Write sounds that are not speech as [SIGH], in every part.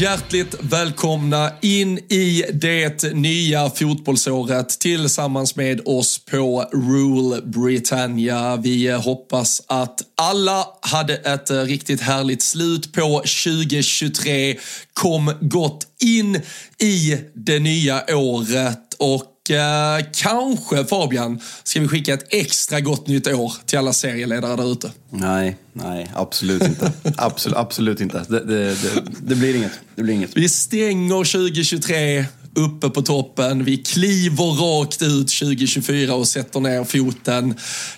hjärtligt välkomna in i det nya fotbollsåret tillsammans med oss på Rule Britannia. Vi hoppas att alla hade ett riktigt härligt slut på 2023, kom gott in i det nya året och Eh, kanske Fabian ska vi skicka ett extra gott nytt år till alla serieledare där ute. Nej, nej, absolut inte. [LAUGHS] Absolut, absolut inte. Det, det, det, det blir inget. Det blir inget. Vi stänger 2023 uppe på toppen. Vi kliver rakt ut 2024 och sätter ner foten.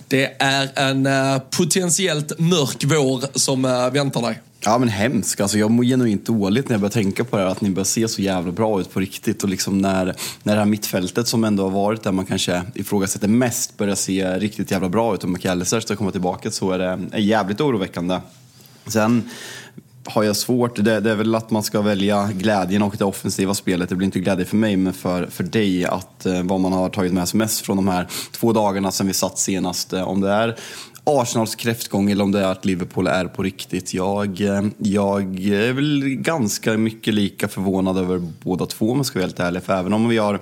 Det är en eh, potentiellt mörk vår som eh, väntar dig. Ja men hemskt. Alltså, jag mår genuint dåligt när jag börjar tänka på det här, att ni börjar se så jävla bra ut på riktigt. Och liksom när, när det här mittfältet som ändå har varit där man kanske ifrågasätter mest börjar se riktigt jävla bra ut och McAllister ska komma tillbaka så är det är jävligt oroväckande. Sen har jag svårt, det, det är väl att man ska välja glädjen och det offensiva spelet. Det blir inte glädje för mig, men för, för dig. Att eh, vad man har tagit med sig mest från de här två dagarna sen vi satt senast. Eh, om det är Arsenals kräftgång eller om det är att Liverpool är på riktigt. Jag, eh, jag är väl ganska mycket lika förvånad över båda två om jag ska vara helt ärlig. För även om vi har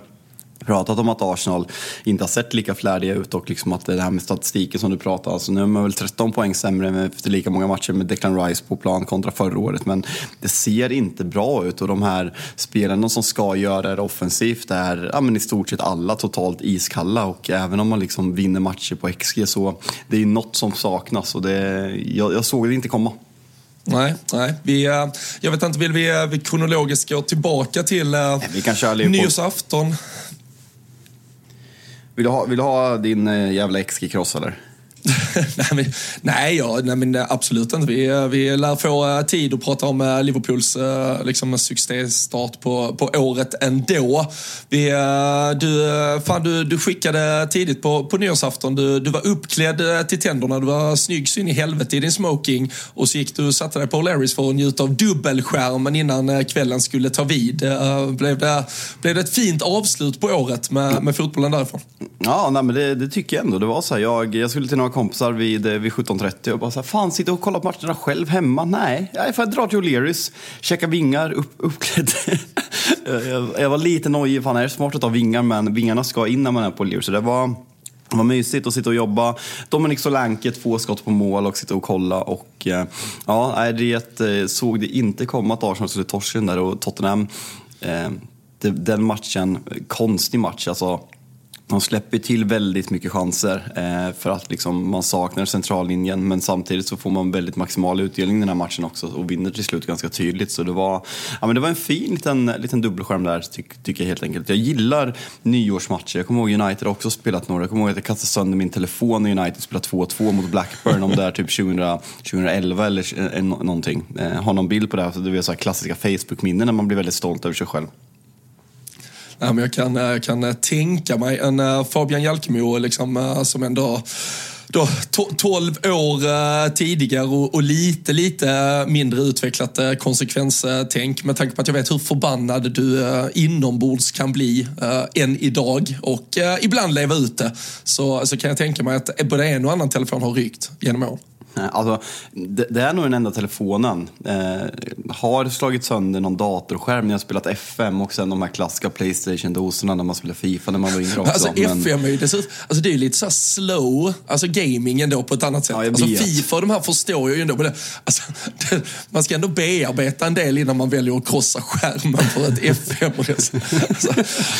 pratat om att Arsenal inte har sett lika flärdiga ut och liksom att det här med statistiken som du pratar alltså nu är man väl 13 poäng sämre efter lika många matcher med Declan Rice på plan kontra förra året men det ser inte bra ut och de här spelarna som ska göra det offensivt är ja, men i stort sett alla totalt iskalla och även om man liksom vinner matcher på XG så det är något som saknas och det, jag, jag såg det inte komma. Nej, nej. Vi, eh, jag vet inte, vill vi, eh, vi kronologiskt gå tillbaka till eh, vi kan köra Liverpool. nyårsafton? Vill du ha, vill du ha din eh, jävla XG-cross eller? [LAUGHS] nej, men, nej, ja, nej, men eh, absolut inte. Vi, eh, vi lär få eh, tid att prata om Liverpools liksom, succéstart på, på året ändå. Vi, du, fan, du, du skickade tidigt på, på nyårsafton. Du, du var uppklädd till tänderna. Du var snygg så in i helvete i din smoking. Och så gick du och satte dig på Larrys för att njuta av dubbelskärmen innan kvällen skulle ta vid. blev, det, blev det ett fint avslut på året med, med fotbollen därifrån? Ja, nej, men det, det tycker jag ändå. Det var så här, jag, jag skulle till några kompisar vid, eh, vid 17.30 och bara så här, fan sitta och kolla på matcherna själv hemma? Nej, jag får dra till O'Learys, käka vingar, upp, uppklädd. [LAUGHS] jag, jag var lite nojig, fan är det smart att ta vingar? Men vingarna ska in när man är på O'Learys. Så det var, det var mysigt att sitta och jobba. Dominic Solanke, två skott på mål och sitta och kolla. Och, eh, ja, det såg det inte komma att Arsenal skulle torska den där och Tottenham, eh, den matchen, konstig match alltså de släpper till väldigt mycket chanser eh, för att liksom, man saknar centrallinjen men samtidigt så får man väldigt maximal utdelning i den här matchen också och vinner till slut ganska tydligt. Så det var, ja, men det var en fin liten, liten dubbelskärm där tycker tyck jag helt enkelt. Jag gillar nyårsmatcher. Jag kommer ihåg United har också spelat några. Jag kommer ihåg att jag kastade sönder min telefon när United spelade 2-2 mot Blackburn om det är typ 2000, 2011 eller eh, någonting. Eh, har någon bild på det? Här. Det är så här klassiska Facebook-minnen när man blir väldigt stolt över sig själv. Nej, men jag kan, jag kan eh, tänka mig en eh, Fabian Jalkemo liksom, som ändå då, 12 år tidigare och, och, lite, lite mindre utvecklat konsekvenstänk med tanke på att jag vet hur förbannad du inombords kan bli än idag och ibland leva ut det. Så, så kan jag tänka mig att både en och annan telefon har rykt genom åren. Alltså, det, det är nog den enda telefonen. Eh, har slagit sönder någon datorskärm när jag spelat FM och sen de här klassiska Playstation-doserna när man spelar Fifa när man var yngre också. Alltså men- FM är ju dessutom, alltså det är ju lite så här slow, alltså gaming ändå på ett annat sätt. Ja, alltså. Fifa och de här förstår jag ju ändå, men det, alltså, det, [LAUGHS] man ska ändå bearbeta en del innan man väljer att krossa skärmen för ett FM. Alltså,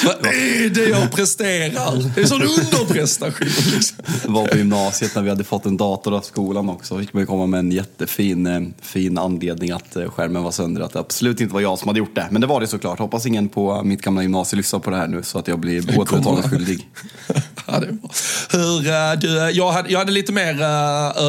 vad är det jag presterar? Det är en sån underprestation liksom. var på gymnasiet när vi hade fått en dator av skolan också. Fick man ju komma med en jättefin eh, fin anledning att eh, skärmen var sönder. Att det absolut inte var jag som hade gjort det. Men det var det såklart. Hoppas ingen på mitt gamla gymnasium lyssnar på det här nu så att jag blir återbetalningsskyldig. [LAUGHS] Ja, det. Hur, eh, du, jag, hade, jag hade lite mer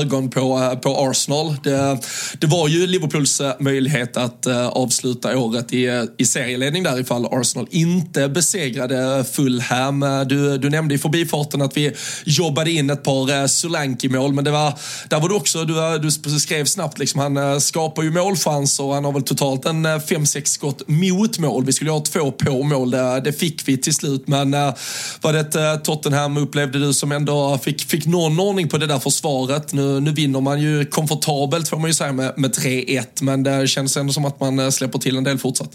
ögon på, på Arsenal. Det, det var ju Liverpools möjlighet att avsluta året i, i serieledning där ifall Arsenal inte besegrade Fulham. Du, du nämnde i förbifarten att vi jobbade in ett par Solanke-mål, men det var, där var du också, du, eh, du skrev snabbt, liksom, han eh, skapar ju målchanser och han har väl totalt en eh, fem sex skott mot mål. Vi skulle ju ha två på mål, det, det fick vi till slut, men eh, var det ett Tottenham upplevde du som ändå fick, fick någon ordning på det där försvaret? Nu, nu vinner man ju komfortabelt får man ju säga med, med 3-1, men det känns ändå som att man släpper till en del fortsatt.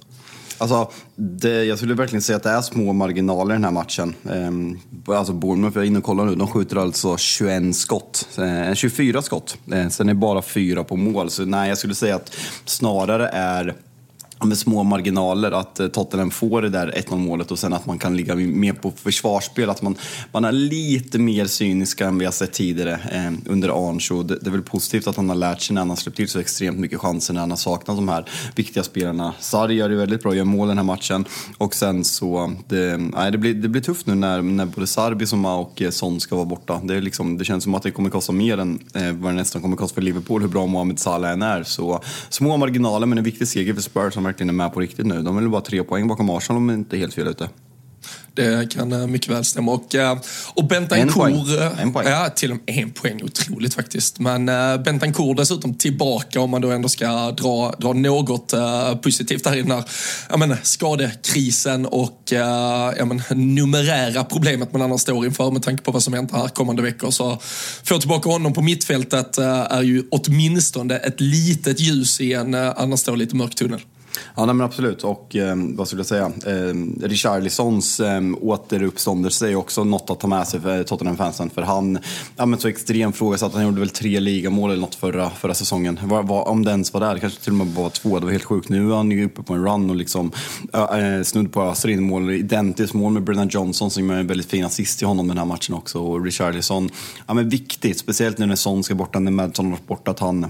Alltså, det, jag skulle verkligen säga att det är små marginaler i den här matchen. Ehm, alltså Bournemouth, jag är inne och kollar nu, de skjuter alltså 21 skott. Ehm, 24 skott. Ehm, sen är det bara fyra på mål. Så nej, jag skulle säga att snarare är med små marginaler att eh, Tottenham får det där 1-0 målet och sen att man kan ligga mer på försvarsspel. Att man, man är lite mer cyniska än vi har sett tidigare eh, under Arncho. Det, det är väl positivt att han har lärt sig när han har släppt till så extremt mycket chanser när han har saknat de här viktiga spelarna. Sarri gör det väldigt bra, gör mål den här matchen. Och sen så, det, nej, det, blir, det blir tufft nu när, när både Sarbi som och eh, Son ska vara borta. Det, är liksom, det känns som att det kommer kosta mer än eh, vad det nästan kommer kosta för Liverpool, hur bra Mohamed Salah än är. Så små marginaler, men en viktig seger för Spurs som verkligen är med på riktigt nu. De är väl bara tre poäng bakom Arsenal om inte helt fel ute. Det kan eh, mycket väl stämma. Och, eh, och. Bentancourt... eh, En poäng. Ja, till och med en poäng. Otroligt faktiskt. Men uh, Bentancourt dessutom tillbaka om man då ändå ska dra, dra något positivt där i den här ja, men, skadekrisen och uh, ja, men, numerära problemet man annars står inför med tanke på vad som händer här kommande veckor. Så få tillbaka honom på mittfältet är ju åtminstone ett litet ljus i en uh, annars då lite mörk tunnel. Ja, nej, men absolut. Och eh, vad skulle jag säga? Eh, Richarlisons eh, återuppståndelse är också något att ta med sig för Tottenham-fansen. För han, ja men så extrem fråga så att han gjorde väl tre ligamål eller något förra, förra säsongen. Var, var, om det ens var där, kanske till och med bara var två. Det var helt sjukt. Nu är han ju uppe på en run och liksom eh, snudd på öser in mål. Identiskt mål med Brennan Johnson som gör en väldigt fin assist till honom den här matchen också. Och Richarlison, ja men viktigt. Speciellt nu när Son ska borta, när Madson har borta, att han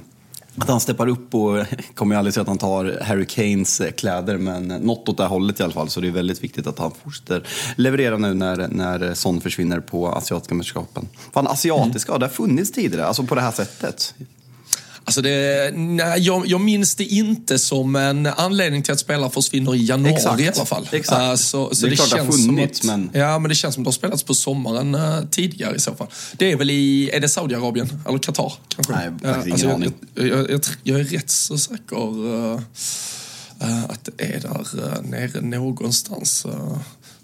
att han steppar upp och [LAUGHS] kommer ju aldrig säga att han tar Harry Kanes eh, kläder, men något åt det här hållet i alla fall. Så det är väldigt viktigt att han fortsätter leverera nu när, när Son försvinner på asiatiska mästerskapen. Fan, asiatiska, det har funnits tidigare, alltså på det här sättet. Alltså det, nej, jag, jag minns det inte som en anledning till att spelare försvinner i januari Exakt. i alla fall. Exakt. Uh, så, så Det det känns som funnits, att, men- Ja, men det känns som att det har spelats på sommaren uh, tidigare i så fall. Det är väl i, är det Saudiarabien eller Qatar kanske? Nej, faktiskt ingen aning. jag, jag, jag, jag är rätt så säker uh, uh, att det är där uh, nere någonstans.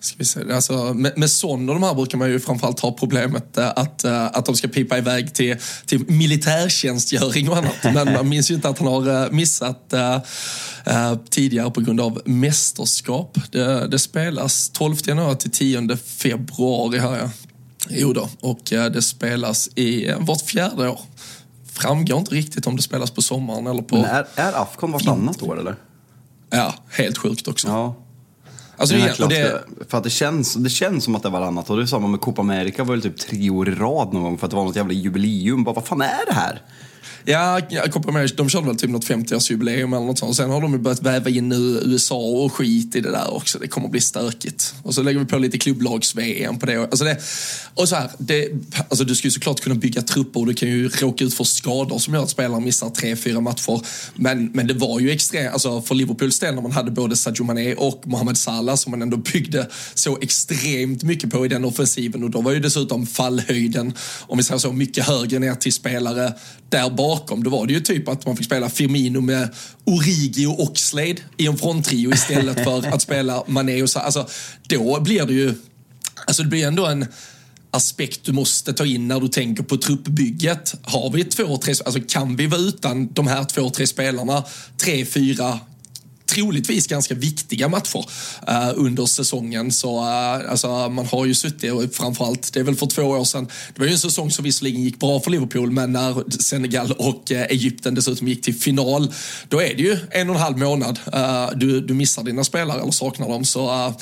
Ska vi se. Alltså, med, med Son och de här brukar man ju framförallt ha problemet eh, att, eh, att de ska pipa iväg till, till militärtjänstgöring och annat. [LAUGHS] Men man minns ju inte att han har eh, missat eh, tidigare på grund av mästerskap. Det, det spelas 12 januari till 10 februari här ja. Jo då, och det spelas i vart fjärde år. Framgår inte riktigt om det spelas på sommaren eller på... Men är, är Afcon vartannat år eller? Ja, helt sjukt också. Ja. Alltså, Den här det, För att det känns, det känns som att det är varannat. Och det är samma med Copa America var väl typ tre år i rad någon gång för att det var något jävla jubileum. Bara, vad fan är det här? Ja, Copa America, de körde väl typ något 50-årsjubileum eller något sånt. Sen har de ju börjat väva in nu USA och skit i det där också. Det kommer att bli stökigt. Och så lägger vi på lite klubblags-VM på det. Alltså det och så här, det, alltså du ska ju såklart kunna bygga trupper och du kan ju råka ut för skador som gör att spelare missar tre, fyra matcher. Men, men det var ju extremt, alltså för Liverpools del när man hade både Sadio Mané och Mohamed Salah som man ändå byggde så extremt mycket på i den offensiven. Och då var ju dessutom fallhöjden, om vi säger så, mycket högre ner till spelare där bak bakom. Då var det ju typ att man fick spela Firmino med Origi och Oxlade i en fronttrio istället för att spela Mané och så. Alltså, då blir det ju, alltså det blir ändå en aspekt du måste ta in när du tänker på truppbygget. Har vi två, tre, alltså kan vi vara utan de här två, tre spelarna tre, fyra troligtvis ganska viktiga matcher uh, under säsongen. Så uh, alltså, man har ju suttit, och framförallt, det är väl för två år sedan, det var ju en säsong som visserligen gick bra för Liverpool, men när Senegal och uh, Egypten dessutom gick till final, då är det ju en och en halv månad du, du missar dina spelare eller saknar dem. Så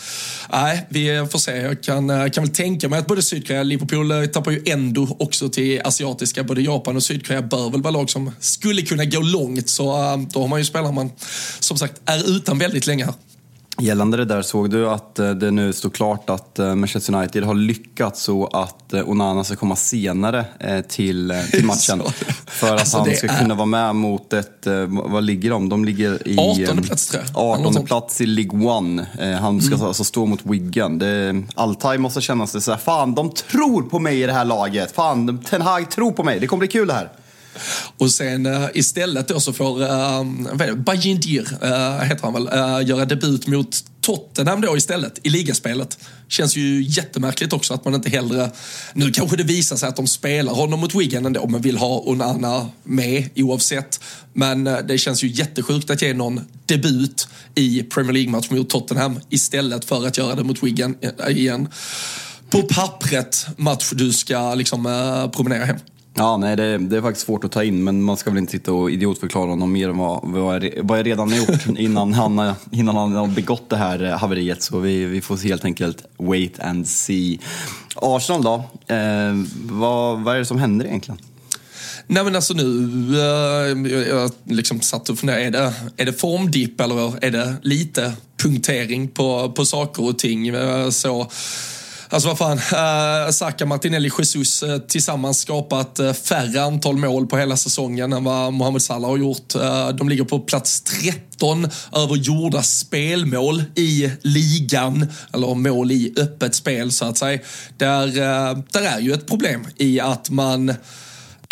nej, vi får se. Jag kan, kan väl tänka mig att både Sydkorea och Liverpool tappar ju ändå också till asiatiska. Både Japan och Sydkorea bör väl vara lag som skulle kunna gå långt, så då har man ju spelare man som sagt är utan väldigt länge här. Gällande det där, såg du att eh, det nu står klart att eh, Manchester United har lyckats så att eh, Onana ska komma senare till, [LAUGHS] till matchen? För att alltså, han ska är... kunna vara med mot ett, vad ligger de? De ligger i... 18 plats tror jag. 18 plats i League One. Han ska mm. alltså stå mot Wigan. Det, Altaj måste känna sig såhär, fan de tror på mig i det här laget. Fan, Ten Hag tror på mig. Det kommer bli kul det här. Och sen uh, istället då så får eh, uh, Bajindir, uh, eh, heter han väl, uh, göra debut mot Tottenham då istället i ligaspelet. Känns ju jättemärkligt också att man inte hellre... Nu kanske det visar sig att de spelar honom mot Wigan ändå, men vill ha Onana med oavsett. Men det känns ju jättesjukt att ge någon debut i Premier League-match mot Tottenham istället för att göra det mot Wigan igen. På pappret match du ska liksom promenera hem. Ja, nej, det, det, är faktiskt svårt att ta in, men man ska väl inte sitta och idiotförklara honom mer än vad, vad, jag, vad jag redan har gjort [LAUGHS] innan han, innan han har begått det här haveriet. Så vi, vi får helt enkelt wait and see. Arsenal då, eh, vad, vad är det som händer egentligen? Nej men alltså nu, uh, jag liksom satt och funderade, är det, är det formdipp eller är det lite punktering på, på saker och ting? Så Alltså vad fan, uh, Saka, Martinelli, Jesus uh, tillsammans skapat uh, färre antal mål på hela säsongen än vad Mohamed Salah har gjort. Uh, de ligger på plats 13 över gjorda spelmål i ligan, eller mål i öppet spel så att säga. Där, där är ju ett problem i att man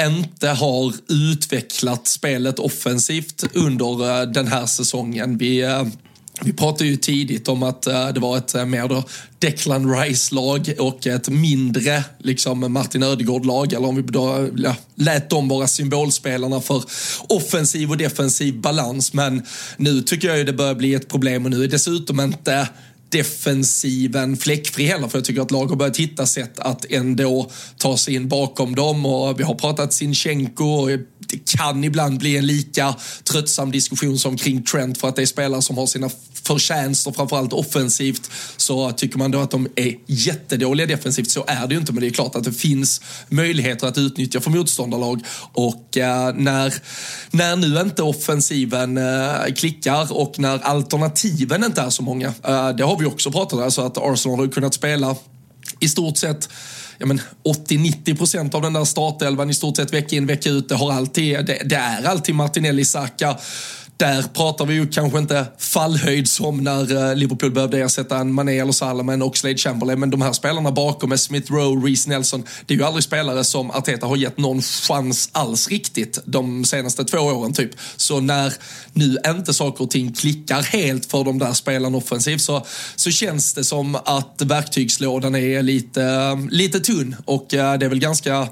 inte har utvecklat spelet offensivt under den här säsongen. Vi vi pratade ju tidigt om att eh, det var ett eh, mer då Declan Rice-lag och ett mindre liksom Martin Ödegård-lag. Eller om vi då ja, lät dem vara symbolspelarna för offensiv och defensiv balans. Men nu tycker jag ju det börjar bli ett problem och nu är dessutom inte defensiven fläckfri heller. För jag tycker att lag har börjat hitta sätt att ändå ta sig in bakom dem. Och vi har pratat Sinchenko och det kan ibland bli en lika tröttsam diskussion som kring Trent för att det är spelare som har sina förtjänster, framförallt offensivt. Så tycker man då att de är jättedåliga defensivt så är det ju inte. Men det är klart att det finns möjligheter att utnyttja för motståndarlag. Och eh, när, när nu inte offensiven eh, klickar och när alternativen inte är så många. Eh, det har vi också pratat om, alltså att Arsenal har kunnat spela i stort sett ja, 80-90 procent av den där startelvan i stort sett vecka in vecka ut. Det, har alltid, det, det är alltid Martinelli, Saka, där pratar vi ju kanske inte fallhöjd som när eh, Liverpool behövde ersätta en Mané eller Salah med en Oxlade Chamberlain. Men de här spelarna bakom med Smith Rowe, Reece Nelson. Det är ju aldrig spelare som Arteta har gett någon chans alls riktigt de senaste två åren typ. Så när nu inte saker och ting klickar helt för de där spelarna offensivt så, så känns det som att verktygslådan är lite, eh, lite tunn. Och eh, det är väl ganska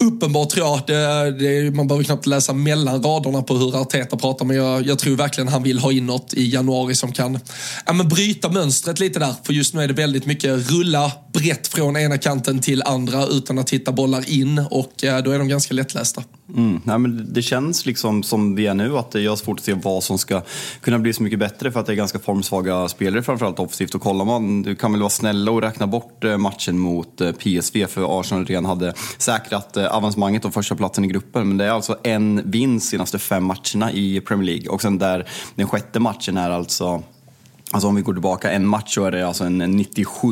uppenbart tror jag. Det, det, man behöver knappt läsa mellan raderna på hur Arteta pratar, men jag, jag, tror verkligen han vill ha in något i januari som kan ja, men bryta mönstret lite där. För just nu är det väldigt mycket rulla brett från ena kanten till andra utan att hitta bollar in och eh, då är de ganska lättlästa. Mm. Nej, men det känns liksom som det är nu att jag har svårt att se vad som ska kunna bli så mycket bättre för att det är ganska formsvaga spelare framförallt offensivt. Och kollar man, du kan väl vara snälla och räkna bort eh, matchen mot eh, PSV för Arsenal redan hade säkrat eh, avancemanget och första platsen i gruppen. Men det är alltså en vinst senaste fem matcherna i Premier League och sen där den sjätte matchen är alltså Alltså om vi går tillbaka en match så är det alltså en 97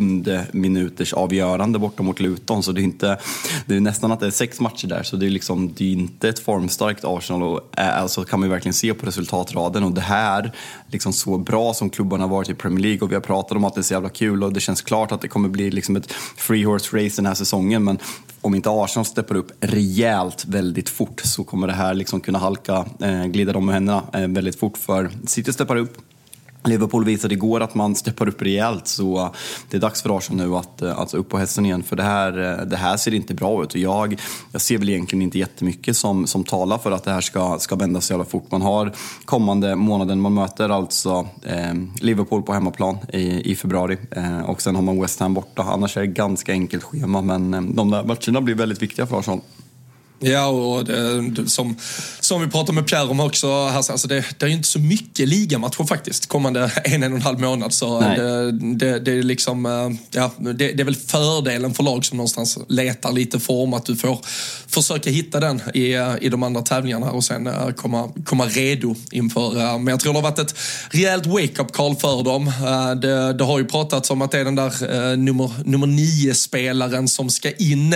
minuters avgörande borta mot Luton. Så det är, inte, det är nästan att det är sex matcher där. Så det är, liksom, det är inte ett formstarkt Arsenal. Och, eh, alltså kan man ju verkligen se på resultatraden. Och det här, liksom så bra som klubbarna har varit i Premier League. Och vi har pratat om att det är så jävla kul. Och det känns klart att det kommer bli liksom ett free horse race den här säsongen. Men om inte Arsenal steppar upp rejält väldigt fort så kommer det här liksom kunna halka, eh, glida dem med händerna eh, väldigt fort. För City steppar upp Liverpool visade igår att man steppar upp rejält så det är dags för Arsenal nu att, eh, att upp på hästen igen för det här, eh, det här ser inte bra ut. Och jag, jag ser väl egentligen inte jättemycket som, som talar för att det här ska, ska vända sig jävla fort. Man har kommande månaden, man möter alltså eh, Liverpool på hemmaplan i, i februari eh, och sen har man West Ham borta. Annars är det ganska enkelt schema men eh, de där matcherna blir väldigt viktiga för Arsenal. Ja, och det, som, som vi pratade med Pierre om också, alltså det, det är ju inte så mycket ligamatcher faktiskt kommande [LAUGHS] en, en och en halv månad. Så det, det, det, är liksom, eh, ja, det, det, är väl fördelen för lag som någonstans letar lite form, att du får försöka hitta den i, eh, i de andra tävlingarna och sen eh, komma, komma redo inför. Men jag tror det har varit ett rejält wake-up call för dem. Det, det har ju pratats om att det är den där nummer, nummer nio-spelaren som ska in.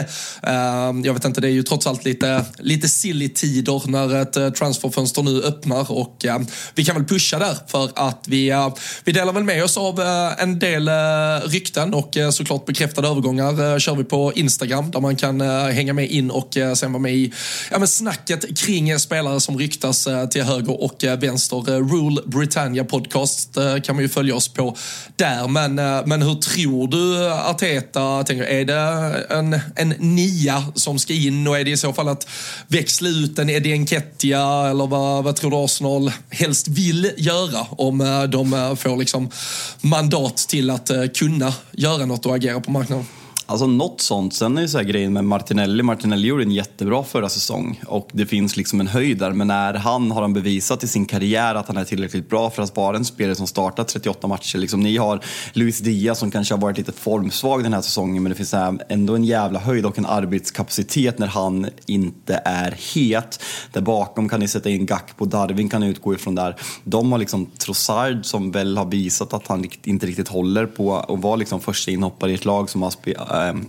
Jag vet inte, det är ju trots allt lite, lite silly tider när ett eh, transferfönster nu öppnar och eh, vi kan väl pusha där för att vi, eh, vi delar väl med oss av eh, en del eh, rykten och eh, såklart bekräftade övergångar eh, kör vi på Instagram där man kan eh, hänga med in och sen vara med i ja, men snacket kring spelare som ryktas till höger och vänster. Rule Britannia podcast kan man ju följa oss på där. Men, men hur tror du Arteta tänker? Är det en, en nia som ska in och är det i så fall fall att växla ut en Eddie Nketiah eller vad, vad tror du Arsenal helst vill göra om eh, de eh, får liksom mandat till att eh, kunna göra något och agera på marknaden? Alltså något sånt. Sen är ju så här grejen med Martinelli. Martinelli gjorde en jättebra förra säsong och det finns liksom en höjd där. Men när han har han bevisat i sin karriär att han är tillräckligt bra för att vara en spelare som startar 38 matcher. Liksom, ni har Luis Diaz som kanske har varit lite formsvag den här säsongen men det finns ändå en jävla höjd och en arbetskapacitet när han inte är het. Där bakom kan ni sätta in Gakpo, Darwin kan utgå ifrån där. De har liksom Trossard som väl har visat att han inte riktigt håller på att vara liksom första inhoppare i ett lag som har spelat Ehm,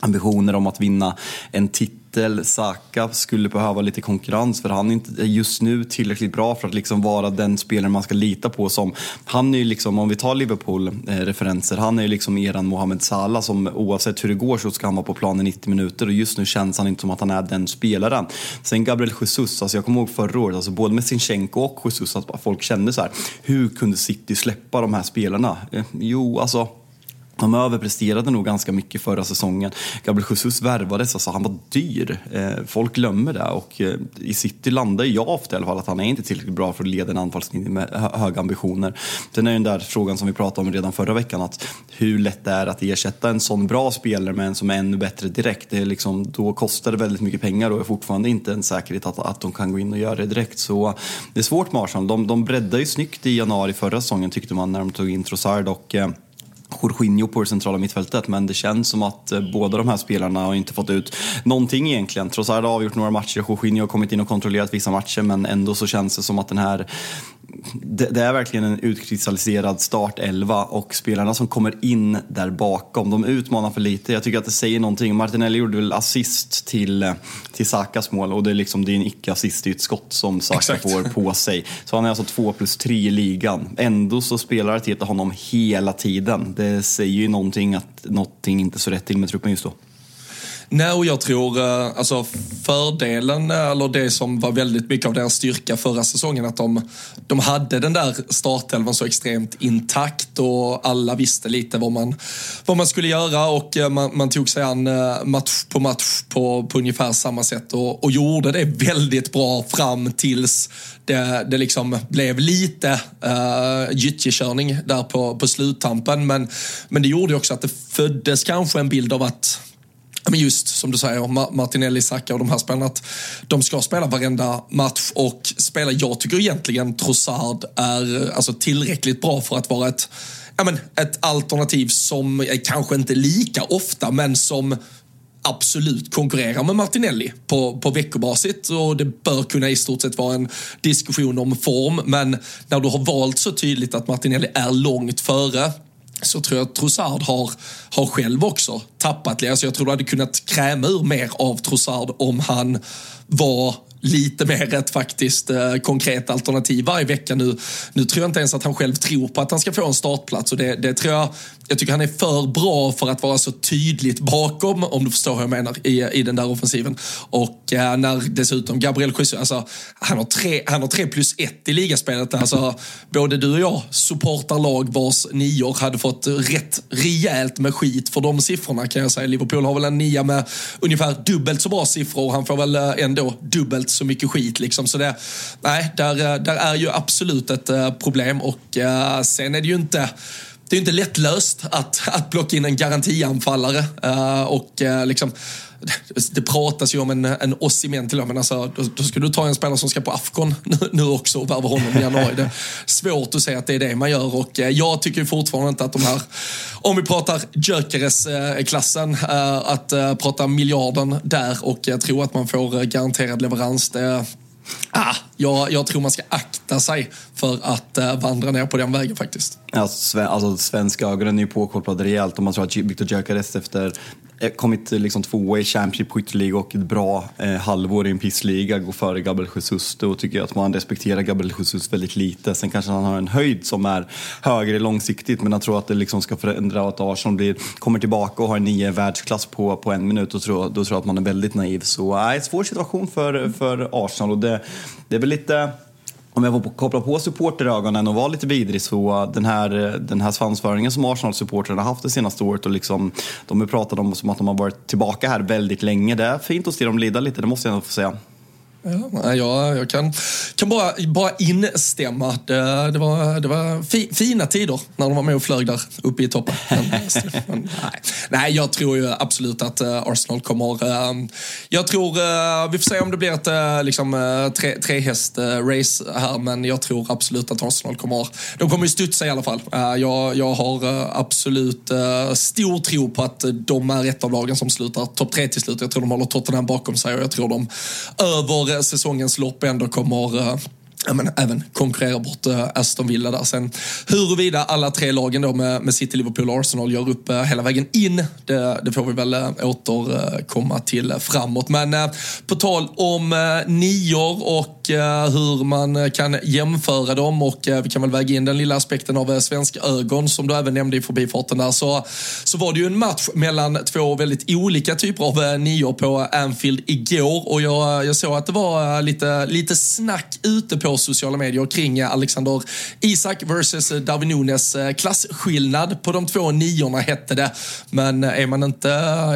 ambitioner om att vinna en titel. Saka skulle behöva lite konkurrens för han är inte just nu tillräckligt bra för att liksom vara den spelare man ska lita på. Som, han är ju liksom, om vi tar Liverpool-referenser, eh, han är ju liksom eran Mohamed Salah som oavsett hur det går så ska han vara på planen 90 minuter och just nu känns han inte som att han är den spelaren. Sen Gabriel Jesus, alltså jag kommer ihåg förra året, alltså både med Sinchenko och Jesus, att folk kände så här, hur kunde City släppa de här spelarna? Eh, jo, alltså de överpresterade nog ganska mycket förra säsongen. Gabriel Jesus värvades, alltså han var dyr. Eh, folk glömmer det och eh, i City landar jag ofta i alla fall att han är inte tillräckligt bra för att leda en anfallslinje med höga ambitioner. Sen är ju den där frågan som vi pratade om redan förra veckan, att hur lätt det är att ersätta en sån bra spelare med en som är ännu bättre direkt. Det är liksom, då kostar det väldigt mycket pengar och är fortfarande inte en säkerhet att, att de kan gå in och göra det direkt. Så det är svårt med Arsenal. De, de breddade ju snyggt i januari förra säsongen tyckte man när de tog in Trossard och eh, Jorginho på det centrala mittfältet men det känns som att eh, båda de här spelarna har inte fått ut någonting egentligen. Trossard har avgjort några matcher, Jorginho har kommit in och kontrollerat vissa matcher men ändå så känns det som att den här det, det, är verkligen en utkristalliserad startelva och spelarna som kommer in där bakom, de utmanar för lite. Jag tycker att det säger någonting. Martinelli gjorde väl assist till, till Sakas mål och det är, liksom, det är en icke-assist i ett skott som Saka Exakt. får på sig. Så han är alltså 2 plus 3 i ligan. Ändå så spelar Arteta honom hela tiden. Det säger ju någonting att någonting inte så rätt till med truppen just då. Nej, och jag tror eh, alltså fördelen, eh, eller det som var väldigt mycket av deras styrka förra säsongen, att de, de hade den där startelvan så extremt intakt och alla visste lite vad man, vad man skulle göra och eh, man, man tog sig an match på match på, på ungefär samma sätt och, och gjorde det väldigt bra fram tills det, det liksom blev lite uh, gyttjekörning där på, på sluttampen. Men, men det gjorde också att det föddes kanske en bild av att men just som du säger, Martinelli, Saka och de här spelarna, att de ska spela varenda match och spela. Jag tycker egentligen Trossard är alltså, tillräckligt bra för att vara ett, ja, men, ett alternativ som är kanske inte lika ofta, men som absolut konkurrerar med Martinelli på, på veckobasis och det bör kunna i stort sett vara en diskussion om form. Men när du har valt så tydligt att Martinelli är långt före så tror jag att Trossard har, har själv också tappat. Alltså jag tror du hade kunnat kräma ur mer av Trossard om han var lite mer ett faktiskt eh, konkret alternativ varje vecka nu. Nu tror jag inte ens att han själv tror på att han ska få en startplats och det, det tror jag, jag tycker han är för bra för att vara så tydligt bakom, om du förstår hur jag menar, i, i den där offensiven. Och eh, när dessutom Gabriel Jesus, alltså, han, har tre, han har tre plus ett i ligaspelet. Alltså, både du och jag supportar lag vars nior hade fått rätt rejält med skit för de siffrorna kan jag säga. Liverpool har väl en nia med ungefär dubbelt så bra siffror och han får väl eh, ändå dubbelt så mycket skit. Liksom. Så det, nej, där, eh, där är ju absolut ett eh, problem och eh, sen är det ju inte det är inte lättlöst att, att plocka in en garantianfallare. Och liksom, [LAUGHS] det pratas ju om en, en Osimhen till och med. Alltså, då, då ska du ta en spelare som ska på Afcon nu, nu också och värva honom i januari. Det är svårt att säga att det är det man gör och eh, jag tycker fortfarande inte att de här, om vi pratar Gyökeres-klassen, eh, att eh, prata miljarden där och tro att man får garanterad leverans, det, Ah, jag, jag tror man ska akta sig för att eh, vandra ner på den vägen faktiskt. Alltså, alltså svenska ögonen är ju påkopplade rejält om man tror att Victor Gyökeres efter eh, kommit eh, liksom tvåa i Championship skytteliga och ett bra eh, halvår i en pissliga går före Gabriel Jesus. Då tycker jag att man respekterar Gabriel Jesus väldigt lite. Sen kanske han har en höjd som är högre långsiktigt men jag tror att det liksom ska förändra att Arsenal blir, kommer tillbaka och har nio världsklass på, på en minut. Då tror, då tror jag att man är väldigt naiv. Så nej, svår situation för, för Arsenal och det, det är väl lite om jag får koppla på supporterögonen och vara lite vidrig så den här, den här svansföringen som Arsenal-supportrarna haft det senaste året och liksom, de har pratat om som att de har varit tillbaka här väldigt länge. Det är fint att se dem lida lite, det måste jag ändå få säga. Ja, jag, jag kan, kan bara, bara instämma. Det, det var, det var fi, fina tider när de var med och flög där uppe i toppen. [LAUGHS] Men, men, nej. nej, jag tror ju absolut att uh, Arsenal kommer... Jag tror... Vi får se om det blir ett liksom, tre, trehäst-race här, men jag tror absolut att Arsenal kommer... De kommer ju studsa i alla fall. jag, jag har absolut stor tro på att de är ett av lagen som slutar topp tre till slut. Jag tror de håller Tottenham bakom sig och jag tror de över säsongens lopp ändå kommer eh, ja, men även konkurrera bort eh, Aston Villa där. Sen huruvida alla tre lagen då med, med City, Liverpool och Arsenal gör upp eh, hela vägen in, det, det får vi väl återkomma till framåt. Men på tal om nior och Eh, hur man eh, kan jämföra dem och eh, vi kan väl väga in den lilla aspekten av svensk ögon som du även nämnde i förbifarten där så, så var det ju en match mellan två väldigt olika typer av nior på Anfield igår och jag, jag såg att det var lite, lite snack ute på sociala medier kring Alexander Isak versus Darwin Nunes. Klasskillnad på de två niorna hette det. Men är man inte,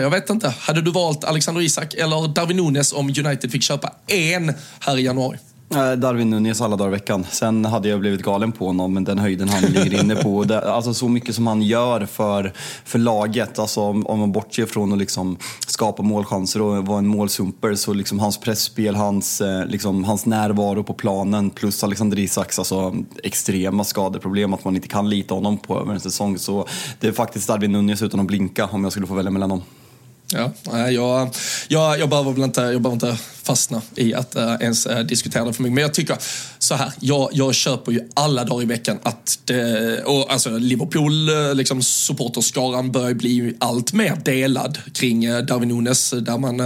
jag vet inte, hade du valt Alexander Isak eller Darwin Nunes om United fick köpa en här i januari? Eh, Darwin Nunez alla dagar i veckan. Sen hade jag blivit galen på honom, men den höjden han ligger inne på. Det, alltså så mycket som han gör för, för laget. Alltså om, om man bortser från att liksom skapa målchanser och vara en målsumper så liksom hans pressspel, hans, eh, liksom, hans närvaro på planen plus Alexander Isaks alltså, extrema skadeproblem, att man inte kan lita honom på över en säsong. Så det är faktiskt Darwin Nunez utan att blinka om jag skulle få välja mellan dem. Ja, jag, jag, jag behöver väl inte, jag behöver inte fastna i att uh, ens uh, diskutera det för mycket. Men jag tycker så här, jag, jag köper ju alla dagar i veckan att det, och alltså Liverpool, eh, liksom supporterskaran börjar bli allt mer delad kring uh, Darwin Nunes där man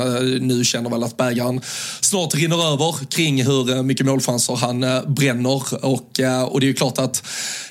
nu känner väl att bägaren snart rinner över kring hur mycket målchanser han bränner och, och det är ju klart att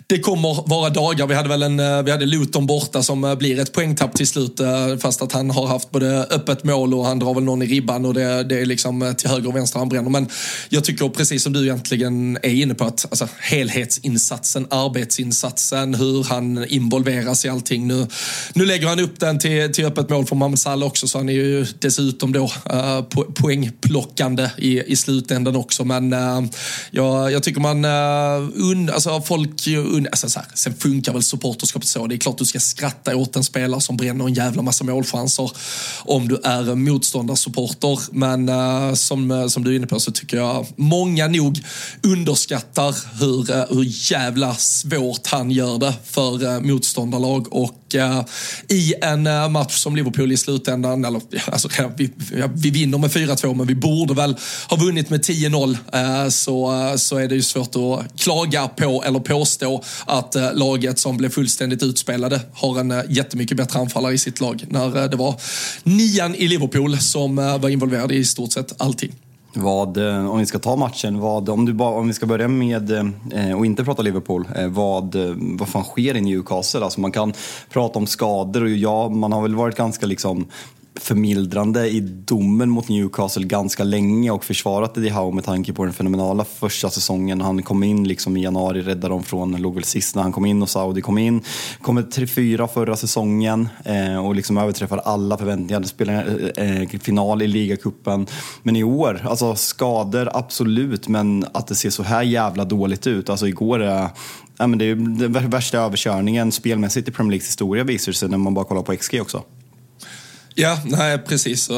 det kommer vara dagar. Vi hade väl en, vi hade Luton borta som blir ett poängtapp till slut fast att han har haft både öppet mål och han drar väl någon i ribban och det, det är liksom Eh, till höger och vänster han bränner. Men jag tycker precis som du egentligen är inne på att alltså, helhetsinsatsen, arbetsinsatsen. hur han involveras i allting. Nu, nu lägger han upp den till, till öppet mål för Mohamed Salah också så han är ju dessutom då uh, po poängplockande i, i slutändan också. Men eh, uh, jag, jag tycker man, uh, un, alltså folk, un, alltså, så här, sen funkar väl supporterskapet så. Det är klart du ska skratta åt en spelare som bränner en jävla massa målchanser om du är motståndarsupporter. Men uh, som, eh, som du är inne på så tycker jag många nog underskattar hur, eh, hur jävla svårt han gör det för eh, motståndarlag. Och i en match som Liverpool i slutändan, eller alltså, vi, vi vinner med 4-2 men vi borde väl ha vunnit med 10-0 så, så är det ju svårt att klaga på eller påstå att laget som blev fullständigt utspelade har en jättemycket bättre anfallare i sitt lag när det var nian i Liverpool som var involverad i stort sett allting. Vad, eh, om vi ska ta matchen, vad, om, du ba, om vi ska börja med, eh, och inte prata Liverpool, eh, vad, eh, vad fan sker i Newcastle? Alltså man kan prata om skador och ja, man har väl varit ganska liksom förmildrande i domen mot Newcastle ganska länge och försvarat Eddie Howe med tanke på den fenomenala första säsongen. Han kom in liksom i januari, räddade dem från, låg väl sist när han kom in och Saudi kom in. Kom ett 3-4 förra säsongen eh, och liksom överträffade alla förväntningar. Spelade eh, eh, final i ligacupen. Men i år, alltså skador absolut, men att det ser så här jävla dåligt ut. Alltså igår är Ja, men det är den värsta överkörningen spelmässigt i Premier Leagues historia visar sig när man bara kollar på XG också. Ja, nej precis.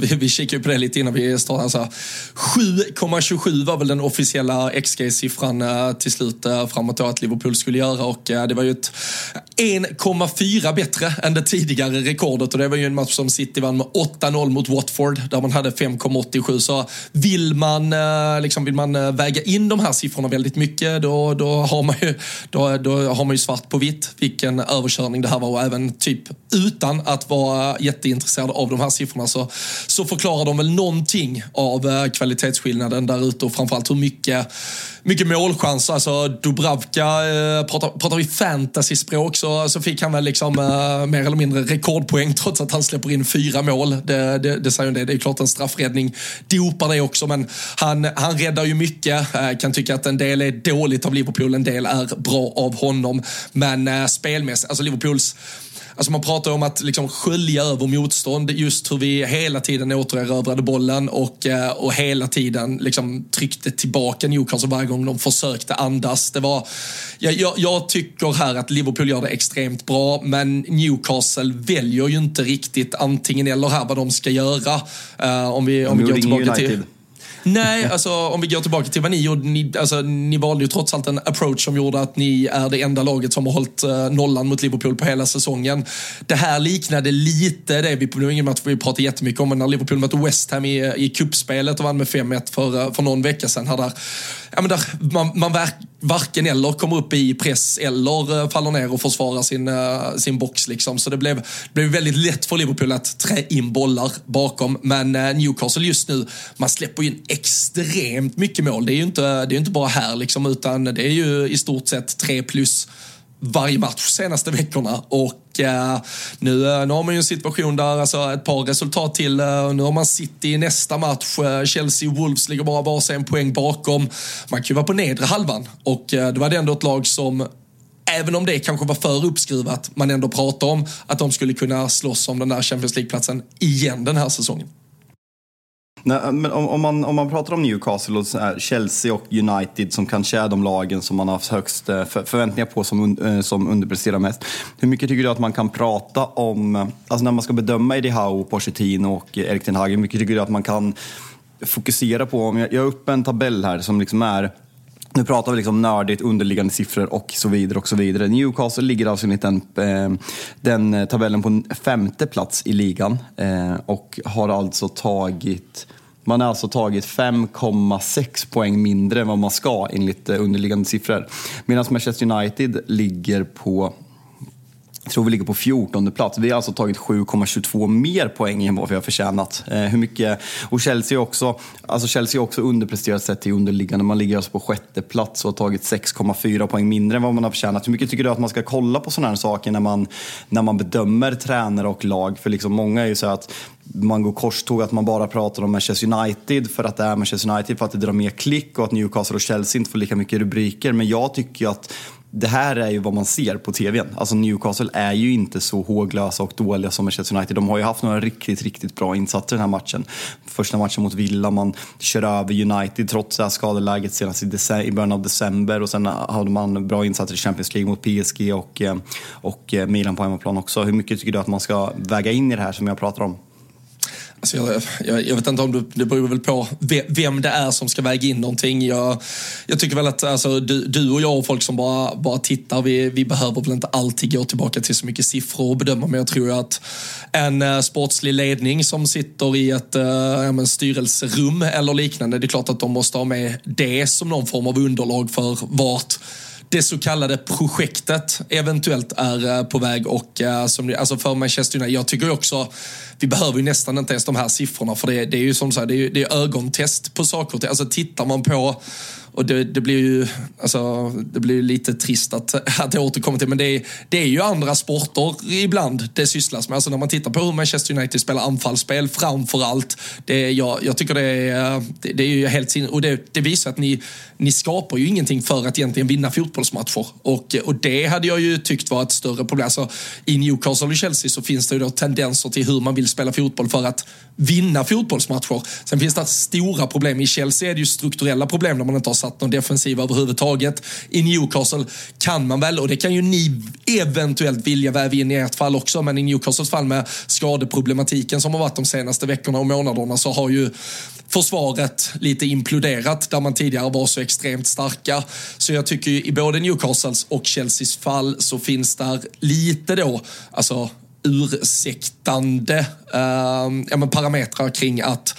Vi, vi kikade ju på det lite innan vi startade. 7,27 var väl den officiella XG-siffran eh, till slut eh, framåt då att Liverpool skulle göra och eh, det var ju ett 1,4 bättre än det tidigare rekordet och det var ju en match som City vann med 8-0 mot Watford där man hade 5,87 så vill man, liksom, vill man väga in de här siffrorna väldigt mycket då, då, har man ju, då, då har man ju svart på vitt vilken överkörning det här var och även typ utan att vara jätteintresserade av de här siffrorna så, så förklarar de väl någonting av eh, kvalitetsskillnaden där ute och framförallt hur mycket, mycket målchanser. Alltså Dubravka, eh, pratar, pratar vi fantasy-språk så, så fick han väl liksom eh, mer eller mindre rekordpoäng trots att han släpper in fyra mål. Det, det, det säger det. Det är klart en straffräddning dopar det också men han, han räddar ju mycket. Eh, kan tycka att en del är dåligt av Liverpool, en del är bra av honom. Men eh, spelmässigt, alltså Liverpools Alltså man pratar om att liksom skölja över motstånd, just hur vi hela tiden återerövrade bollen och, eh, och hela tiden liksom tryckte tillbaka Newcastle varje gång de försökte andas. Det var, jag, jag, tycker här att Liverpool gör det extremt bra, men Newcastle väljer ju inte riktigt antingen eller här vad de ska göra. Uh, om vi, om vi går tillbaka till... Nej, alltså om vi går tillbaka till vad ni gjorde. Ni, alltså, ni valde ju trots allt en approach som gjorde att ni är det enda laget som har hållit eh, nollan mot Liverpool på hela säsongen. Det här liknade lite det vi, nu är ingen match vi pratar jättemycket om, men när Liverpool mötte West Ham i, i kuppspelet och vann med 5-1 för, eh, för någon vecka sedan. Här där, ja, men där man, man verk, varken eller kommer upp i press eller eh, faller ner och försvarar sin, uh, sin box. Liksom. Så det blev, blev väldigt lätt för Liverpool att trä in bollar bakom. Men uh, Newcastle just nu, man släpper ju in extremt mycket mål. Det är ju inte, det är inte bara här, liksom, utan det är ju i stort sett tre plus varje match senaste veckorna. Och eh, nu, eh, nu har man ju en situation där alltså, ett par resultat till. Eh, nu har man City i nästa match. Eh, Chelsea och Wolves ligger bara varsin en poäng bakom. Man kan ju vara på nedre halvan och eh, det var ändå ett lag som Även om det kanske var för uppskruvat, man ändå pratar om att de skulle kunna slåss om den där Champions League-platsen igen den här säsongen. Nej, men om, om, man, om man pratar om Newcastle och Chelsea och United som kanske är de lagen som man har haft högst eh, för, förväntningar på som, eh, som underpresterar mest. Hur mycket tycker du att man kan prata om, alltså när man ska bedöma Eddie Howe, Pochettino och Erik Ten Hag, hur mycket tycker du att man kan fokusera på, jag har upp en tabell här som liksom är nu pratar vi liksom nördigt, underliggande siffror och så vidare. och så vidare. Newcastle ligger alltså enligt den, eh, den eh, tabellen på femte plats i ligan eh, och har alltså tagit man har alltså tagit 5,6 poäng mindre än vad man ska enligt underliggande siffror. Medan Manchester United ligger på jag tror vi ligger på 14 plats. Vi har alltså tagit 7,22 mer poäng än vad vi har förtjänat. Eh, hur mycket, och Chelsea också, alltså Chelsea också underpresterat sett till underliggande. Man ligger alltså på sjätte plats och har tagit 6,4 poäng mindre än vad man har förtjänat. Hur mycket tycker du att man ska kolla på sådana här saker när man, när man bedömer tränare och lag? För liksom många är ju så att man går korståg att man bara pratar om Manchester United för att det är Manchester United, för att det drar mer klick och att Newcastle och Chelsea inte får lika mycket rubriker. Men jag tycker ju att det här är ju vad man ser på tvn. Alltså Newcastle är ju inte så håglösa och dåliga som Manchester United. De har ju haft några riktigt, riktigt bra insatser den här matchen. Första matchen mot Villa, man kör över United trots det här skadeläget senast i, i början av december och sen hade man bra insatser i Champions League mot PSG och, eh, och eh, Milan på hemmaplan också. Hur mycket tycker du att man ska väga in i det här som jag pratar om? Alltså jag, jag, jag, vet inte om det, det beror väl på vem det är som ska väga in någonting. Jag, jag tycker väl att alltså, du, du, och jag och folk som bara, bara tittar, vi, vi behöver väl inte alltid gå tillbaka till så mycket siffror och bedöma. Men jag tror att en uh, sportslig ledning som sitter i ett uh, ja, styrelserum eller liknande, det är klart att de måste ha med det som någon form av underlag för vart det så kallade projektet eventuellt är eh, på väg och eh, som, alltså för Manchester United, jag tycker också vi behöver ju nästan inte ens de här siffrorna för det, det är ju som sagt, det är, det är ögontest på saker och ting. Alltså tittar man på och det, det, blir ju alltså, det blir lite trist att, att jag återkommer till, men det är, det är ju andra sporter ibland det sysslas med. Alltså när man tittar på hur Manchester United spelar anfallsspel framför allt. Det, jag, jag tycker det är, det, det är ju helt sin och det, det visar att ni, ni skapar ju ingenting för att egentligen vinna fotbollsmatcher. Och, och det hade jag ju tyckt var ett större problem. Alltså, I Newcastle och Chelsea så finns det ju då tendenser till hur man vill spela fotboll för att vinna fotbollsmatcher. Sen finns det stora problem. I Chelsea är det ju strukturella problem när man inte har satt någon defensiv överhuvudtaget. I Newcastle kan man väl, och det kan ju ni eventuellt vilja väva in i ert fall också, men i Newcastles fall med skadeproblematiken som har varit de senaste veckorna och månaderna så har ju försvaret lite imploderat där man tidigare var så extremt starka. Så jag tycker ju i både Newcastles och Chelseas fall så finns där lite då, alltså ursäktande eh, ja, men parametrar kring att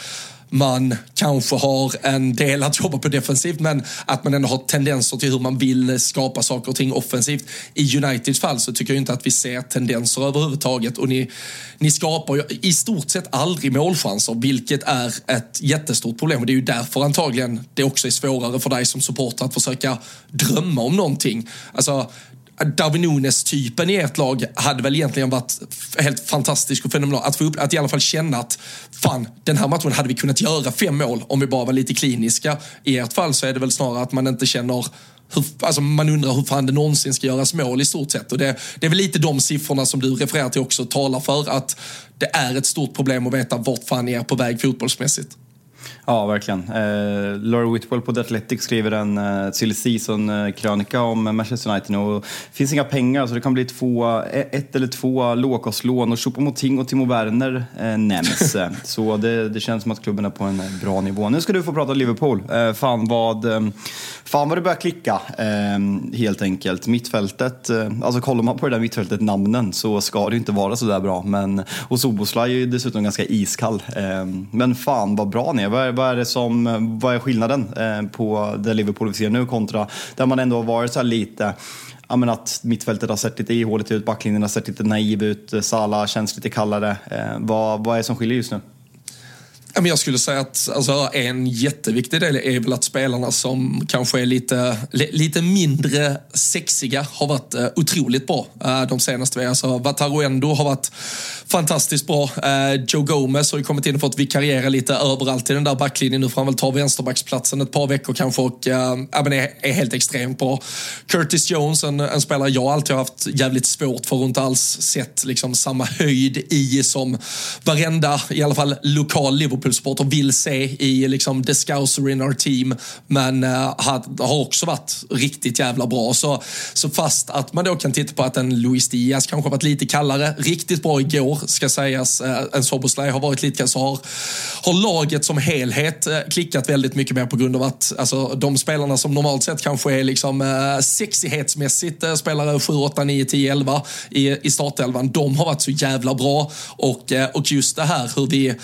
man kanske har en del att jobba på defensivt men att man ändå har tendenser till hur man vill skapa saker och ting offensivt. I Uniteds fall så tycker jag inte att vi ser tendenser överhuvudtaget och ni, ni skapar ju i stort sett aldrig målchanser vilket är ett jättestort problem och det är ju därför antagligen det också är svårare för dig som supporter att försöka drömma om någonting. Alltså, Darwin Nunes-typen i ert lag hade väl egentligen varit helt fantastisk och fenomenal. Att, få upp, att i alla fall känna att fan, den här matchen hade vi kunnat göra fem mål om vi bara var lite kliniska. I ert fall så är det väl snarare att man inte känner hur, alltså man undrar hur fan det någonsin ska göras mål i stort sett. Och det, det är väl lite de siffrorna som du refererar till också talar för att det är ett stort problem att veta vart fan ni är på väg fotbollsmässigt. Ja, verkligen. Eh, Laura Whitwell på The Athletic skriver en eh, silly season-krönika om Manchester United och det finns inga pengar så det kan bli två, e-, ett eller två lågkostlån och Choupo-Moting och Timo Werner eh, nämns. [LAUGHS] så det, det, känns som att klubben är på en bra nivå. Nu ska du få prata Liverpool. Eh, fan vad... Eh, Fan vad det börjar klicka, eh, helt enkelt. Mittfältet, eh, alltså kollar man på det där mittfältet, namnen, så ska det inte vara så där bra. Men, och Soboslaj är ju dessutom ganska iskall. Eh, men fan vad bra ni är. Vad är, det som, vad är skillnaden eh, på det Liverpool vi ser nu kontra där man ändå har varit så här lite ja, men att mittfältet har sett lite ihåligt ut, backlinjen har sett lite naiv ut, Sala känns lite kallare. Eh, vad, vad är det som skiljer just nu? Jag skulle säga att alltså, en jätteviktig del är väl att spelarna som kanske är lite, lite mindre sexiga har varit eh, otroligt bra eh, de senaste veckorna. Alltså, Wataru Endo har varit fantastiskt bra. Eh, Joe Gomez har ju kommit in och fått vikariera lite överallt i den där backlinjen. Nu får han väl ta vänsterbacksplatsen ett par veckor kanske och uh, är, är helt extremt bra. Curtis Jones, en, en spelare jag alltid har haft jävligt svårt för och inte alls sett liksom, samma höjd i som varenda, i alla fall lokal Liverpool Liverpool-supporter vill se i liksom the scouser in our team. Men uh, har också varit riktigt jävla bra. Så, så fast att man då kan titta på att en Luis Diaz kanske har varit lite kallare, riktigt bra igår ska sägas. Uh, en Soboslaj har varit lite så har, har laget som helhet uh, klickat väldigt mycket mer på grund av att alltså, de spelarna som normalt sett kanske är liksom uh, sexighetsmässigt uh, spelare 7, 8, 9, 10, 11 i, i startelvan. De har varit så jävla bra och, och just det här hur vi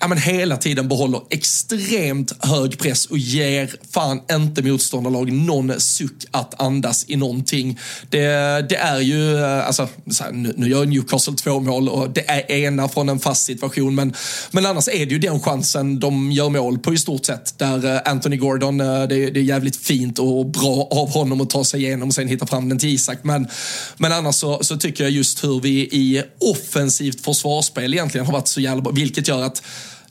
ja, men hela tiden behåller extremt hög press och ger fan inte motståndarlag någon suck att andas i någonting. Det, det är ju, eh, alltså, här, nu, nu gör Newcastle två mål och det är ena från en fast situation, men, men annars är det ju den chansen de gör mål på i stort sett. Där eh, Anthony Gordon, eh, det, det är jävligt fint och bra av honom att ta sig igenom och sen hitta fram den till Isak. Men, men annars så, så tycker jag just hur vi i offensivt försvarsspel egentligen har varit så jävla bra, vilket gör att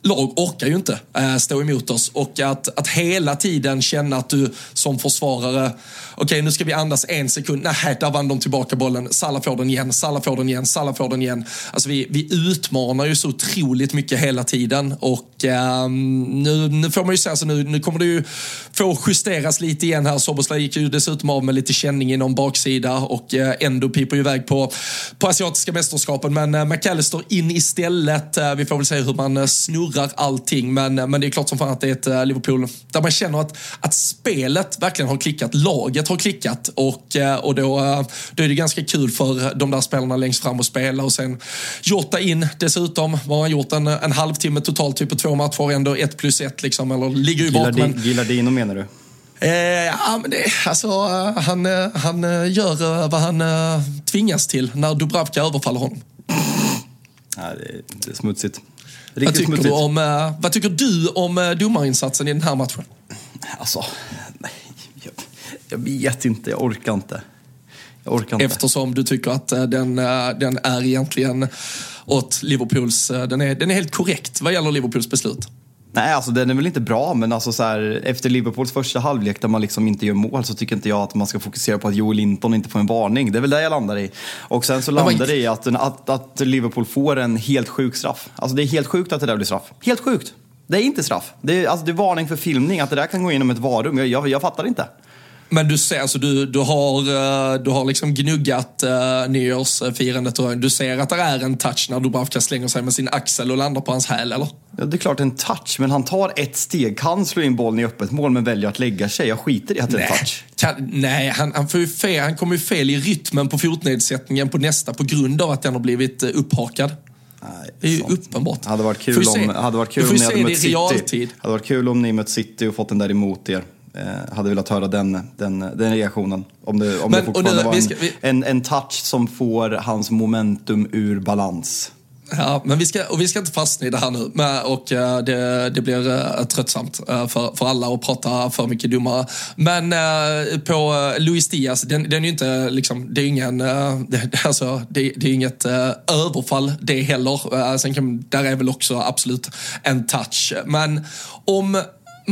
lag orkar ju inte eh, stå emot oss. Och att, att hela tiden känna att du som försvarare, okej okay, nu ska vi andas en sekund, nej där vann de tillbaka bollen, Salla får den igen, Salla får den igen, Salla får den igen. Alltså vi, vi utmanar ju så otroligt mycket hela tiden och um, nu, nu får man ju säga så nu, nu kommer det ju få justeras lite igen här. Soboslaj gick ju dessutom av med lite känning inom baksida och uh, ändå piper ju iväg på, på asiatiska mästerskapen. Men uh, McAllister in istället. uh, vi får väl se hur man snurrar snurrar allting. Men, men det är klart som fan att det är ett eh, Liverpool där man känner att, att spelet verkligen har klickat. Laget har klickat och, eh, och då, eh, då är det ganska kul för de där spelarna längst fram att spela och sen Jota in dessutom. Vad har han gjort? En, en halvtimme totalt, typ på två matcher, ändå ett plus ett liksom. Eller ligger ju bakom. Gilardino menar du? Eh, ja, men det, alltså, han, han gör vad han tvingas till när Dubravka överfaller honom. Nej, det, är, det är smutsigt. Vad Riktigt tycker, smutsigt. du om, eh, vad tycker du om eh, domarinsatsen i den här matchen? Alltså, nej, jag, jag vet inte. Jag orkar inte. Jag orkar inte. Eftersom du tycker att eh, den, eh, den är egentligen åt Liverpools... eh, Den är, den är helt korrekt vad gäller Liverpools beslut. Nej, alltså den är väl inte bra, men alltså så här, efter Liverpools första halvlek där man liksom inte gör mål så tycker inte jag att man ska fokusera på att Joel Linton inte får en varning. det är väl det jag landar i. Och sen så landar det i att, att, att Liverpool får en helt sjuk straff. Alltså det är helt sjukt att det där blir straff. Helt sjukt! Det är inte straff. Det är, alltså, det är varning för filmning, att det där kan gå inom ett varum. Jag, jag, jag fattar inte. Men du ser, alltså, du, du har, eh, du har liksom gnuggat uh, nyårsfirandet och du ser att det är en touch när Dubravka slänger sig med sin axel och landar på hans häl, eller? Ja, det är klart en touch, men han tar ett steg, kan slå in bollen i öppet mål men väljer att lägga sig. Jag skiter i att det är en touch. Kan, nej, han, han, får fel, han kommer ju fel i rytmen på fotnedsättningen på nästa på grund av att den har blivit eh, upphakad. Nej, Det är ju uppenbart. Hade varit kul se- om, hade varit kul om ni hade mött det City. realtid. Hade varit kul om ni mött City och fått den där emot er. Eh, hade velat höra den, den, den reaktionen. Om det, om Men- det fortfarande nu- var vi en, ska- vi- en, en touch som får hans momentum ur balans. Ja, men vi ska, och vi ska inte fastna i det här nu. Men, och eh, det, det blir uh, tröttsamt eh, för, för alla att prata för mycket dummare. Men eh, på Luis Diaz, den, den är ju inte liksom, det är ingen, eh, [LAUGHS] det, alltså, det, det är inget överfall det heller. Sen kan, där är väl också absolut en touch. Men om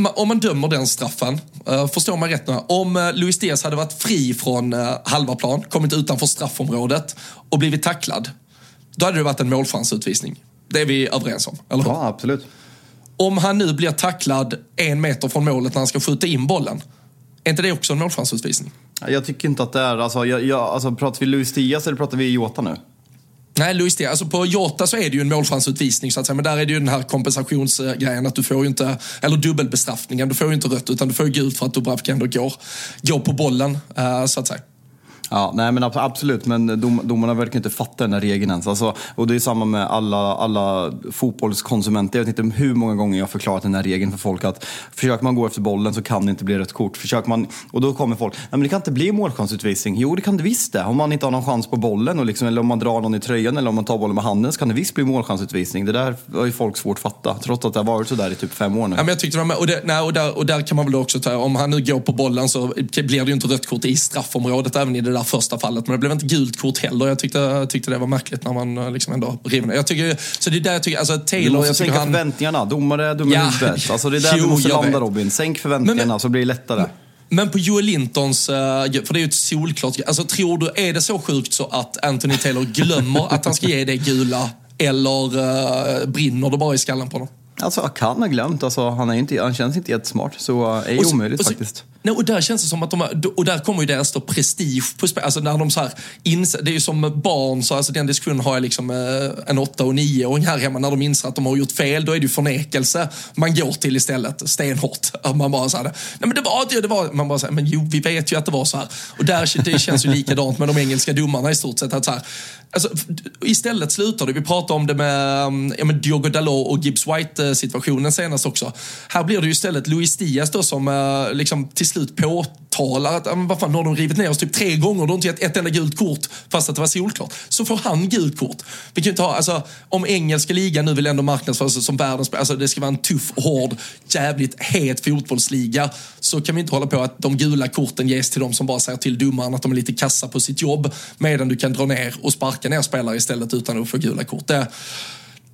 om man dömer den straffen, uh, förstår man rätt nu, om uh, Luis Diaz hade varit fri från uh, halva plan, kommit utanför straffområdet och blivit tacklad, då hade det varit en målchansutvisning. Det är vi överens om, eller hur? Ja, absolut. Om han nu blir tacklad en meter från målet när han ska skjuta in bollen, är inte det också en målchansutvisning? Jag tycker inte att det är... Alltså, jag, jag, alltså, pratar vi Luis Diaz eller pratar vi Jota nu? Nej, Luis Diaz. Alltså på Jota så är det ju en målchansutvisning så att säga. Men där är det ju den här kompensationsgrejen att du får ju inte, eller dubbelbestraffningen, du får ju inte rött utan du får ju gult för att Dubravka ändå går, går på bollen eh, så att säga. Ja, nej men absolut, men dom, domarna verkar inte fatta den här regeln ens. Alltså, och det är samma med alla, alla fotbollskonsumenter. Jag vet inte hur många gånger jag har förklarat den här regeln för folk att försöker man gå efter bollen så kan det inte bli rött kort. Försöker man, och då kommer folk, nej men det kan inte bli målchansutvisning. Jo, det kan det visst det. Om man inte har någon chans på bollen, och liksom, eller om man drar någon i tröjan eller om man tar bollen med handen så kan det visst bli målchansutvisning. Det där har ju folk svårt att fatta, trots att det har varit så där i typ fem år nu. Ja, men jag tyckte det var med, och, det, nej, och, där, och där kan man väl också ta, om han nu går på bollen så blir det ju inte rött kort i straffområdet även i det där första fallet. Men det blev inte gult kort heller. Jag tyckte, jag tyckte det var märkligt när man eh, liksom ändå river jag tycker, Så det är där jag tycker, alltså Du Taylor, måste jag tycker sänka han... förväntningarna. Domare i Ja, huvudet. Alltså det är där [LAUGHS] jo, du måste landa. Robin. Sänk förväntningarna Men- men- så blir det lättare. Men på Joel Lintons, eh, för det är ju ett solklart, alltså tror du, är det så sjukt så att Anthony Taylor glömmer att han ska ge det gula eller uh, brinner det bara i skallen på honom? Alltså, kan ha glömt. Alltså, han, är inte, han känns inte jättesmart. Så eh, är Och så- omöjligt och så- faktiskt. Nej, och där känns det som att de har, och där kommer ju deras då prestige på spel. Alltså när de så här inser, det är ju som barn, så alltså den diskussionen har jag liksom eh, en åtta och nioåring här hemma. När de inser att de har gjort fel, då är det ju förnekelse man går till istället, stenhårt. [LAUGHS] Man bara såhär, nej men det var det, det var, man bara säger, men jo vi vet ju att det var så här. Och där, det känns ju likadant med de engelska domarna i stort sett. Att så här, alltså, istället slutar det, vi pratade om det med, um, ja, men Diogo Dalot och Gibbs White-situationen senast också. Här blir det ju istället Luis Diaz då som eh, liksom till slut påtalar att, vad fan, nu har de rivit ner oss typ tre gånger och de har inte gett ett enda gult kort fast att det var solklart. Så får han gult kort. Vi kan ju inte ha, alltså om engelska ligan nu vill ändå marknadsföra sig som världens, alltså det ska vara en tuff, hård, jävligt het fotbollsliga. Så kan vi inte hålla på att de gula korten ges till de som bara säger till domaren att de är lite kassa på sitt jobb. Medan du kan dra ner och sparka ner spelare istället utan att få gula kort. Det,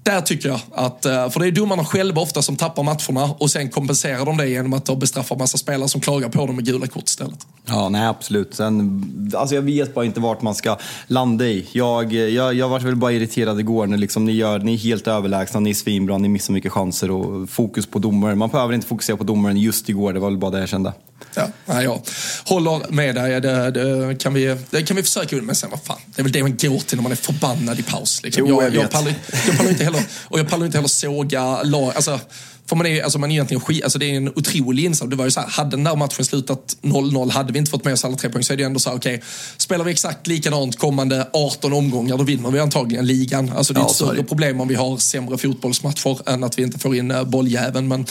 där tycker jag att, eh, för det är domarna själva ofta som tappar matcherna och sen kompenserar de det genom att då bestraffa massa spelare som klagar på dem med gula kort istället. Ja, nej absolut. Sen, alltså jag vet bara inte vart man ska landa i. Jag, jag, jag var väl bara irriterad igår när liksom ni, gör, ni är helt överlägsna, ni är svinbra, ni missar mycket chanser och fokus på domaren. Man behöver inte fokusera på domaren just igår, det var väl bara det jag kände. Ja, nej, jag håller med dig. Det, det, kan vi, det kan vi försöka men sen vad fan. Det är väl det man går till när man är förbannad i paus. Liksom. Jo, jag, jag jag, pallar, jag pallar inte heller, och jag pallar inte heller såga lag. Alltså, För man är, alltså man är egentligen skit, alltså det är en otrolig insats. Det var ju så här, hade den där matchen slutat 0-0, hade vi inte fått med oss alla tre poäng så är det ändå så här, okej, okay, spelar vi exakt likadant kommande 18 omgångar, då vinner vi antagligen ligan. Alltså det är ja, ett större problem om vi har sämre fotbollsmatcher än att vi inte får in uh, bolljäveln. Men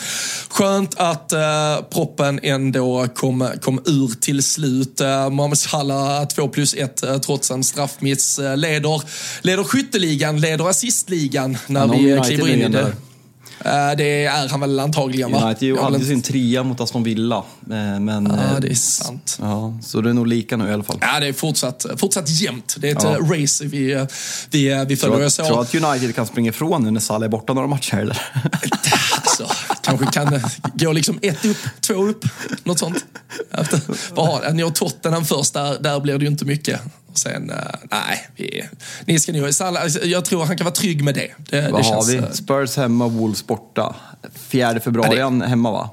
skönt att uh, proppen ändå kom, kom ur till slut. Uh, Mohamed Salah 2 plus 1 uh, trots en straffmiss uh, leder, leder skytteligan, leder assistligan när vi kliver in i det. Eh, det är han väl antagligen va? United hade ju sin trea mot Aston Villa. Eh, men, ja, det är sant. Ja, så det är nog lika nu i alla fall. Ja, det är fortsatt, fortsatt jämnt. Det är ett ja. race vi, vi, vi följer. Tror, tror att United kan springa ifrån nu när Salah är borta några matcher eller? [LAUGHS] alltså, kanske kan gå liksom ett upp, två upp, något sånt. Efter, vad har, ni har Tottenham först, där, där blir det ju inte mycket. Sen, uh, nej, vi, ni ska nog, alltså, jag tror han kan vara trygg med det. det Vad det har vi? Spurs hemma, Wolves borta. 4 februari det... hemma va?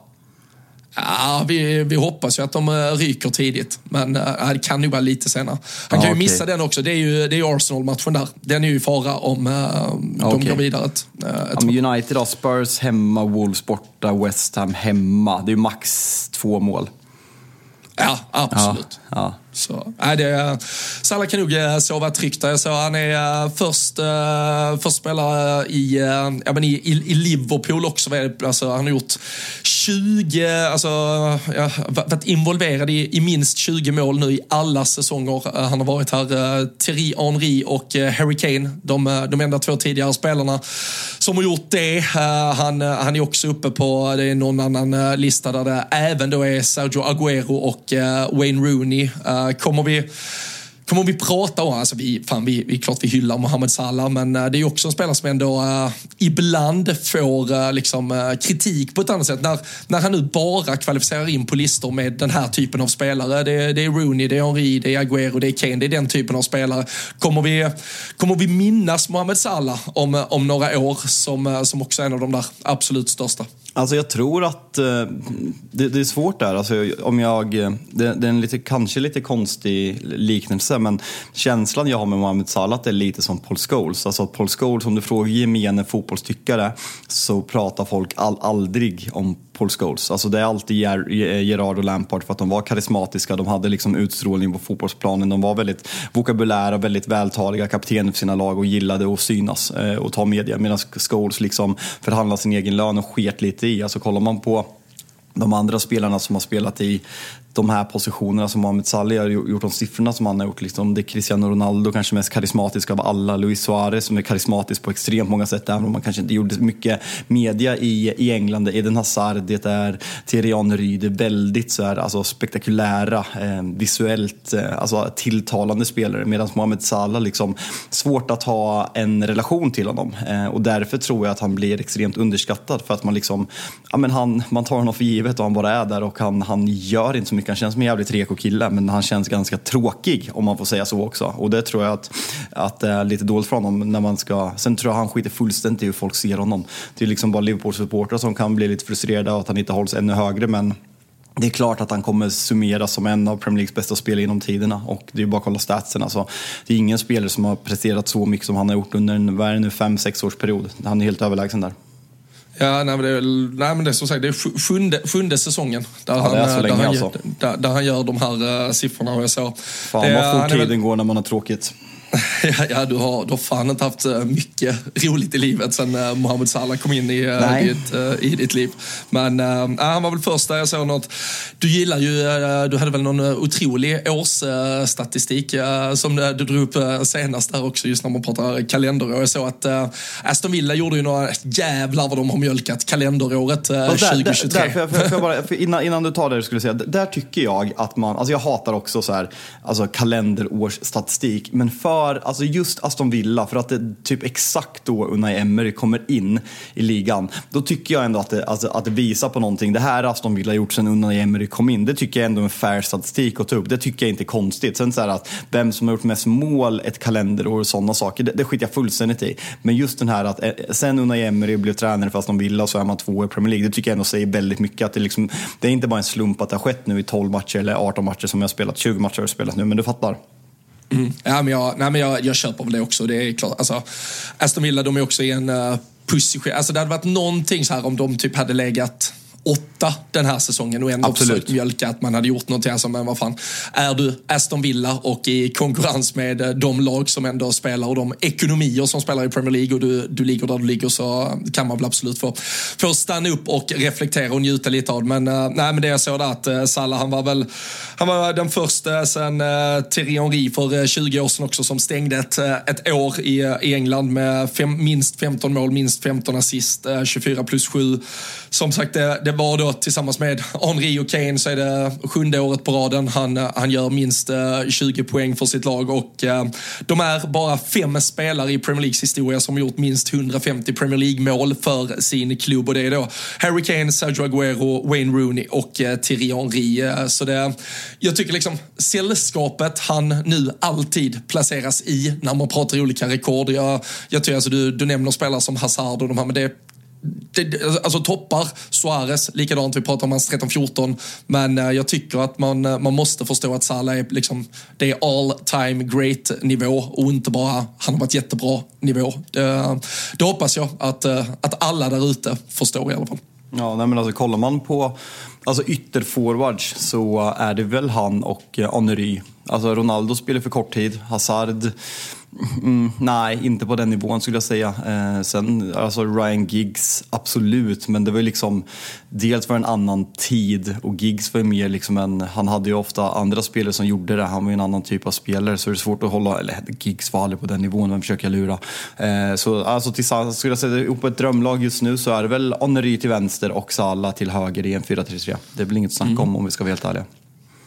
Ja, vi, vi hoppas ju att de uh, ryker tidigt, men det kan nog vara lite senare. Han ah, kan ju okay. missa den också. Det är ju, det är Arsenal-matchen där. Den är ju i fara om de okay. går vidare. Ett, United då, Spurs hemma, Wolves borta, West Ham hemma. Det är ju max två mål. Ja, absolut. Ja, ja. Så, nej, det, eh, Salah kan nog eh, sova tryggt. Jag såg han är eh, först, först spelare i, ja, men i, i, i Liverpool också. Alltså, han har gjort 20, alltså, ja, varit involverad i, i minst 20 mål nu i alla säsonger han har varit här. Thierry Henry och Harry Kane, de, de enda två tidigare spelarna som har gjort det. han, han är också uppe på, det är någon annan lista där det även då är Sergio Aguero och Wayne Rooney. Kommer vi kommer vi prata om, alltså vi, fan vi, vi, klart vi hyllar Mohamed Salah, men eh, det är också en spelare som ändå uh, ibland får uh, liksom, kritik på ett annat sätt. När, när han nu bara kvalificerar in på listor med den här typen av spelare, det, det är Rooney, det är Henri, det är Agüero, det är Kane, det är den typen av spelare. Kommer vi, kommer vi minnas Mohamed Salah om, om några år som, som också en av de där absolut största? Alltså jag tror att eh, det, det, är svårt där. Alltså om jag, eh, det, det, är en lite, kanske lite konstig liknelse, men känslan jag har med Mohamed Salah är lite som Paul Scholes. Alltså Paul Scholes, om du frågar gemene fotbollstyckare så pratar folk all, aldrig om Paul Scholes. Alltså det är alltid Gerard och Lampard för att de var karismatiska, de hade liksom utstrålning på fotbollsplanen, de var väldigt vokabulära, väldigt vältaliga kaptener för sina lag och gillade att synas eh, och ta media. Medan Scholes liksom förhandlade sin egen lön och sket lite i. Alltså kollar man på de andra spelarna som har spelat i de här positionerna som Mohamed Salih har gjort, de siffrorna som han har gjort. Liksom, det är Cristiano Ronaldo, kanske mest karismatisk av alla. Luis Suarez som är karismatisk på extremt många sätt, även om man kanske inte gjorde mycket media i, i England. Eden Hazard, det är Thierry Henry, det är väldigt så här, alltså, spektakulära, eh, visuellt eh, alltså, tilltalande spelare. Medan Mohamed Salah, liksom, svårt att ha en relation till honom. Eh, och därför tror jag att han blir extremt underskattad. För att man liksom, ja men han, man tar honom för givet och han bara är där och han, han gör inte så mycket. Han känns som en jävligt reko kille, men han känns ganska tråkig om man får säga så också. Och det tror jag att, att det är lite dåligt för honom när man ska... Sen tror jag han skiter fullständigt i hur folk ser honom. Det är liksom bara Liverpool-supportrar som kan bli lite frustrerade och att han inte hålls ännu högre, men det är klart att han kommer summeras som en av Premier Leagues bästa spelare genom tiderna och det är bara att kolla statsen. Alltså, det är ingen spelare som har presterat så mycket som han har gjort under en, vad är det nu, fem, sex års period. Han är helt överlägsen där. Ja, nej, men det nej, men det är som sagt det är sjunde, sjunde säsongen där, ja, han, där, länge, han, alltså. där, där, han gör de här uh, siffrorna. Och jag så. Fan vad fort tiden går när man har tråkigt. [LAUGHS] ja, du har, du har fan inte haft eh, mycket [LAUGHS] roligt i livet sen uh, Mohamed Salah kom in i, uh, ditt, uh, i ditt liv. Men han var väl första jag såg något. Du gillar ju, du hade väl någon otrolig årsstatistik som du drog upp senast där också, just när man pratar kalenderår. Jag såg att Aston Villa gjorde ju några, jävlar vad de har mjölkat kalenderåret 2023. Där, där, [LAUGHS] för, för, för bara, innan, innan du tar det du skulle säga, där tycker jag att man, alltså jag hatar också så här, alltså kalenderårsstatistik, men för för alltså just Aston Villa, för att det typ exakt då Unai Emery kommer in i ligan, då tycker jag ändå att det, alltså, att det visar på någonting. Det här Aston Villa gjort sedan Unai Emery kom in, det tycker jag ändå är en fair statistik att ta upp. Det tycker jag inte är konstigt. Sen så här att vem som har gjort mest mål ett kalenderår och sådana saker, det, det skiter jag fullständigt i. Men just den här att eh, sen Unai Emery blev tränare för Aston Villa så är man två i Premier League, det tycker jag ändå säger väldigt mycket. Att det, liksom, det är inte bara en slump att det har skett nu i 12 matcher eller 18 matcher som jag har spelat, 20 matcher har jag spelat nu, men du fattar. Mm. Ja, men jag, nej, men jag, jag köper väl det också. Det är klart. Alltså, Aston Villa de är också i en uh, position. Alltså det hade varit någonting så här om de typ hade legat åtta den här säsongen och ändå Absolut. försökt mjölka att man hade gjort någonting. Alltså, men vad fan, är du Aston Villa och i konkurrens med eh, de lag som ändå spelar och de ekonomier som spelar i Premier League och du, du ligger där du ligger så kan man väl absolut få, få stanna upp och reflektera och njuta lite av det. Men, uh, nej, men det jag såg där att uh, Salah, han var väl han var den första sen uh, Thierry Henry för uh, 20 år sedan också som stängde ett, ett år i, i England med fem, minst 15 mål, minst 15 assist, uh, 24 plus 7. Som sagt, det, det var då tillsammans med Henri och Kane så är det sjunde året på raden. Han, eh, han gör minst eh, 20 poäng för sitt lag och eh, de är bara fem spelare i Premier Leagues historia som har gjort minst 150 Premier League-mål för sin klubb och det är då Harry Kane, Sergio Aguero, Wayne Rooney och Thierry Henry. Så det, jag tycker liksom sällskapet han nu alltid placeras i när man pratar olika rekord. Jag, jag tycker alltså du, du nämner spelare som Hazard och de här, men det det, alltså toppar Suarez, likadant vi pratar om hans 13-14. Men eh, jag tycker att man, eh, man måste förstå att Salah är liksom, det är all time great nivå och inte bara han har varit jättebra nivå. Det, det hoppas jag att, eh, att alla där ute förstår i alla fall. Ja, nej men alltså kollar man på alltså ytterforwards så är det väl han och Henry. Alltså Ronaldo spelar för kort tid, Hazard Mm, nej, inte på den nivån skulle jag säga. Eh, sen, alltså Ryan Giggs, absolut, men det var ju liksom dels var en annan tid och Giggs var ju mer liksom en, han hade ju ofta andra spelare som gjorde det, han var ju en annan typ av spelare så det är svårt att hålla, eller Giggs var aldrig på den nivån, vem försöker jag lura? Eh, så alltså tillsammans, skulle jag säga ihop ett drömlag just nu så är det väl Henry till vänster och Salah till höger i en 4-3-3. Det är väl inget snack om om vi ska vara helt ärliga.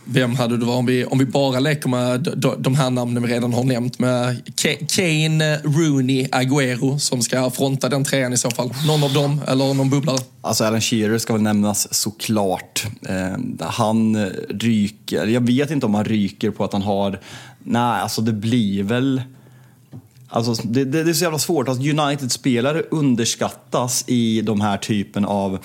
Vem hade du varit om vi, om vi bara leker med de, här namnen vi redan har nämnt med Kane, Rooney, Agüero som ska fronta den trean i så fall? Någon av dem eller någon bubblare? Alltså Alan Shearer ska väl nämnas såklart. Eh, han ryker, jag vet inte om han ryker på att han har, nej alltså det blir väl Alltså, det, det, det är så jävla svårt. Alltså, United-spelare underskattas i de här typen av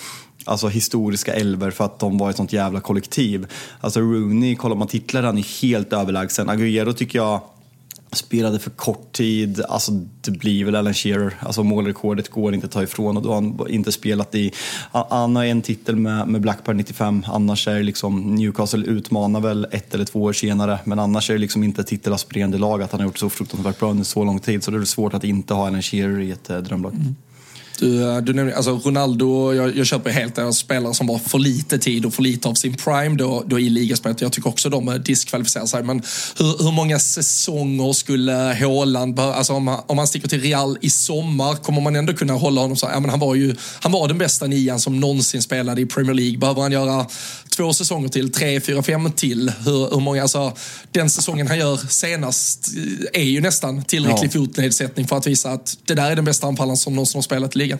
alltså, historiska elver för att de var ett sånt jävla kollektiv. Alltså Rooney, kollar man titlar, han är helt överlägsen. Agüero tycker jag spelade för kort tid. Alltså det blir väl Alan Shearer. Alltså målrekordet går inte att ta ifrån och då har han inte spelat i... Han har en titel med, med Blackburn 95. Annars är liksom Newcastle utmanar väl ett eller två år senare. Men annars är det liksom inte titelaspirerande lag att han har gjort så fruktansvärt bra under så lång tid. Så det är svårt att inte ha Alan Shearer i ett eh, drömlag. Mm. Du, eh, du nämnde, alltså Ronaldo, jag, jag köper helt det, spelare som var för lite tid och för lite av sin prime då, då i ligaspelet. Jag tycker också de eh, diskvalificerar sig. Men hur, hur många säsonger skulle Haaland, behöva... alltså om, han, om han sticker till Real i sommar, kommer man ändå kunna hålla honom så ja, men han var ju han var den bästa nian som någonsin spelade i Premier League. Behöver han göra två säsonger till, tre, fyra, fem till? Hur, hur många, alltså den säsongen han gör senast är ju nästan tillräcklig ja. fotnedsättning för att visa att det där är den bästa anfallaren som någonsin har spelat i ligan.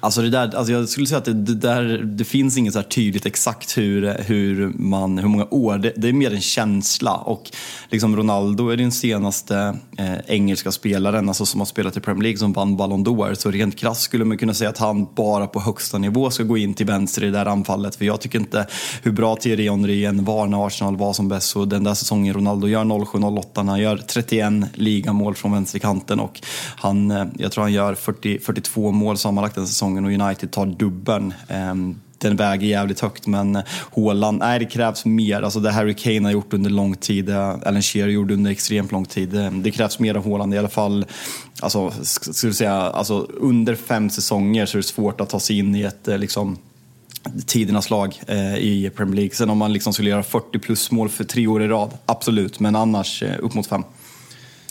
Alltså det där, alltså jag skulle säga att det, det, där, det finns inget så tydligt exakt hur, hur, man, hur många år. Det, det är mer en känsla. Och liksom Ronaldo är den senaste eh, engelska spelaren alltså som har spelat i Premier League som vann Ballon d'Or. Så rent krasst skulle man kunna säga att han bara på högsta nivå ska gå in till vänster i det där anfallet. För jag tycker inte hur bra Thierry Henry än var när Arsenal var som bäst. Så den där säsongen Ronaldo gör 07-08, när han gör 31 ligamål från vänsterkanten och han, eh, jag tror han gör 40, 42 mål sammanlagt den säsongen och United tar dubben. Ehm, den väger jävligt högt men eh, Haaland, nej det krävs mer. Alltså det Harry Kane har gjort under lång tid, det Alan Shearer gjorde under extremt lång tid. Ehm, det krävs mer av Haaland i alla fall. Alltså, skulle säga, alltså under fem säsonger så är det svårt att ta sig in i ett eh, liksom tidernas lag eh, i Premier League. Sen om man liksom skulle göra 40 plus mål för tre år i rad, absolut. Men annars eh, upp mot fem.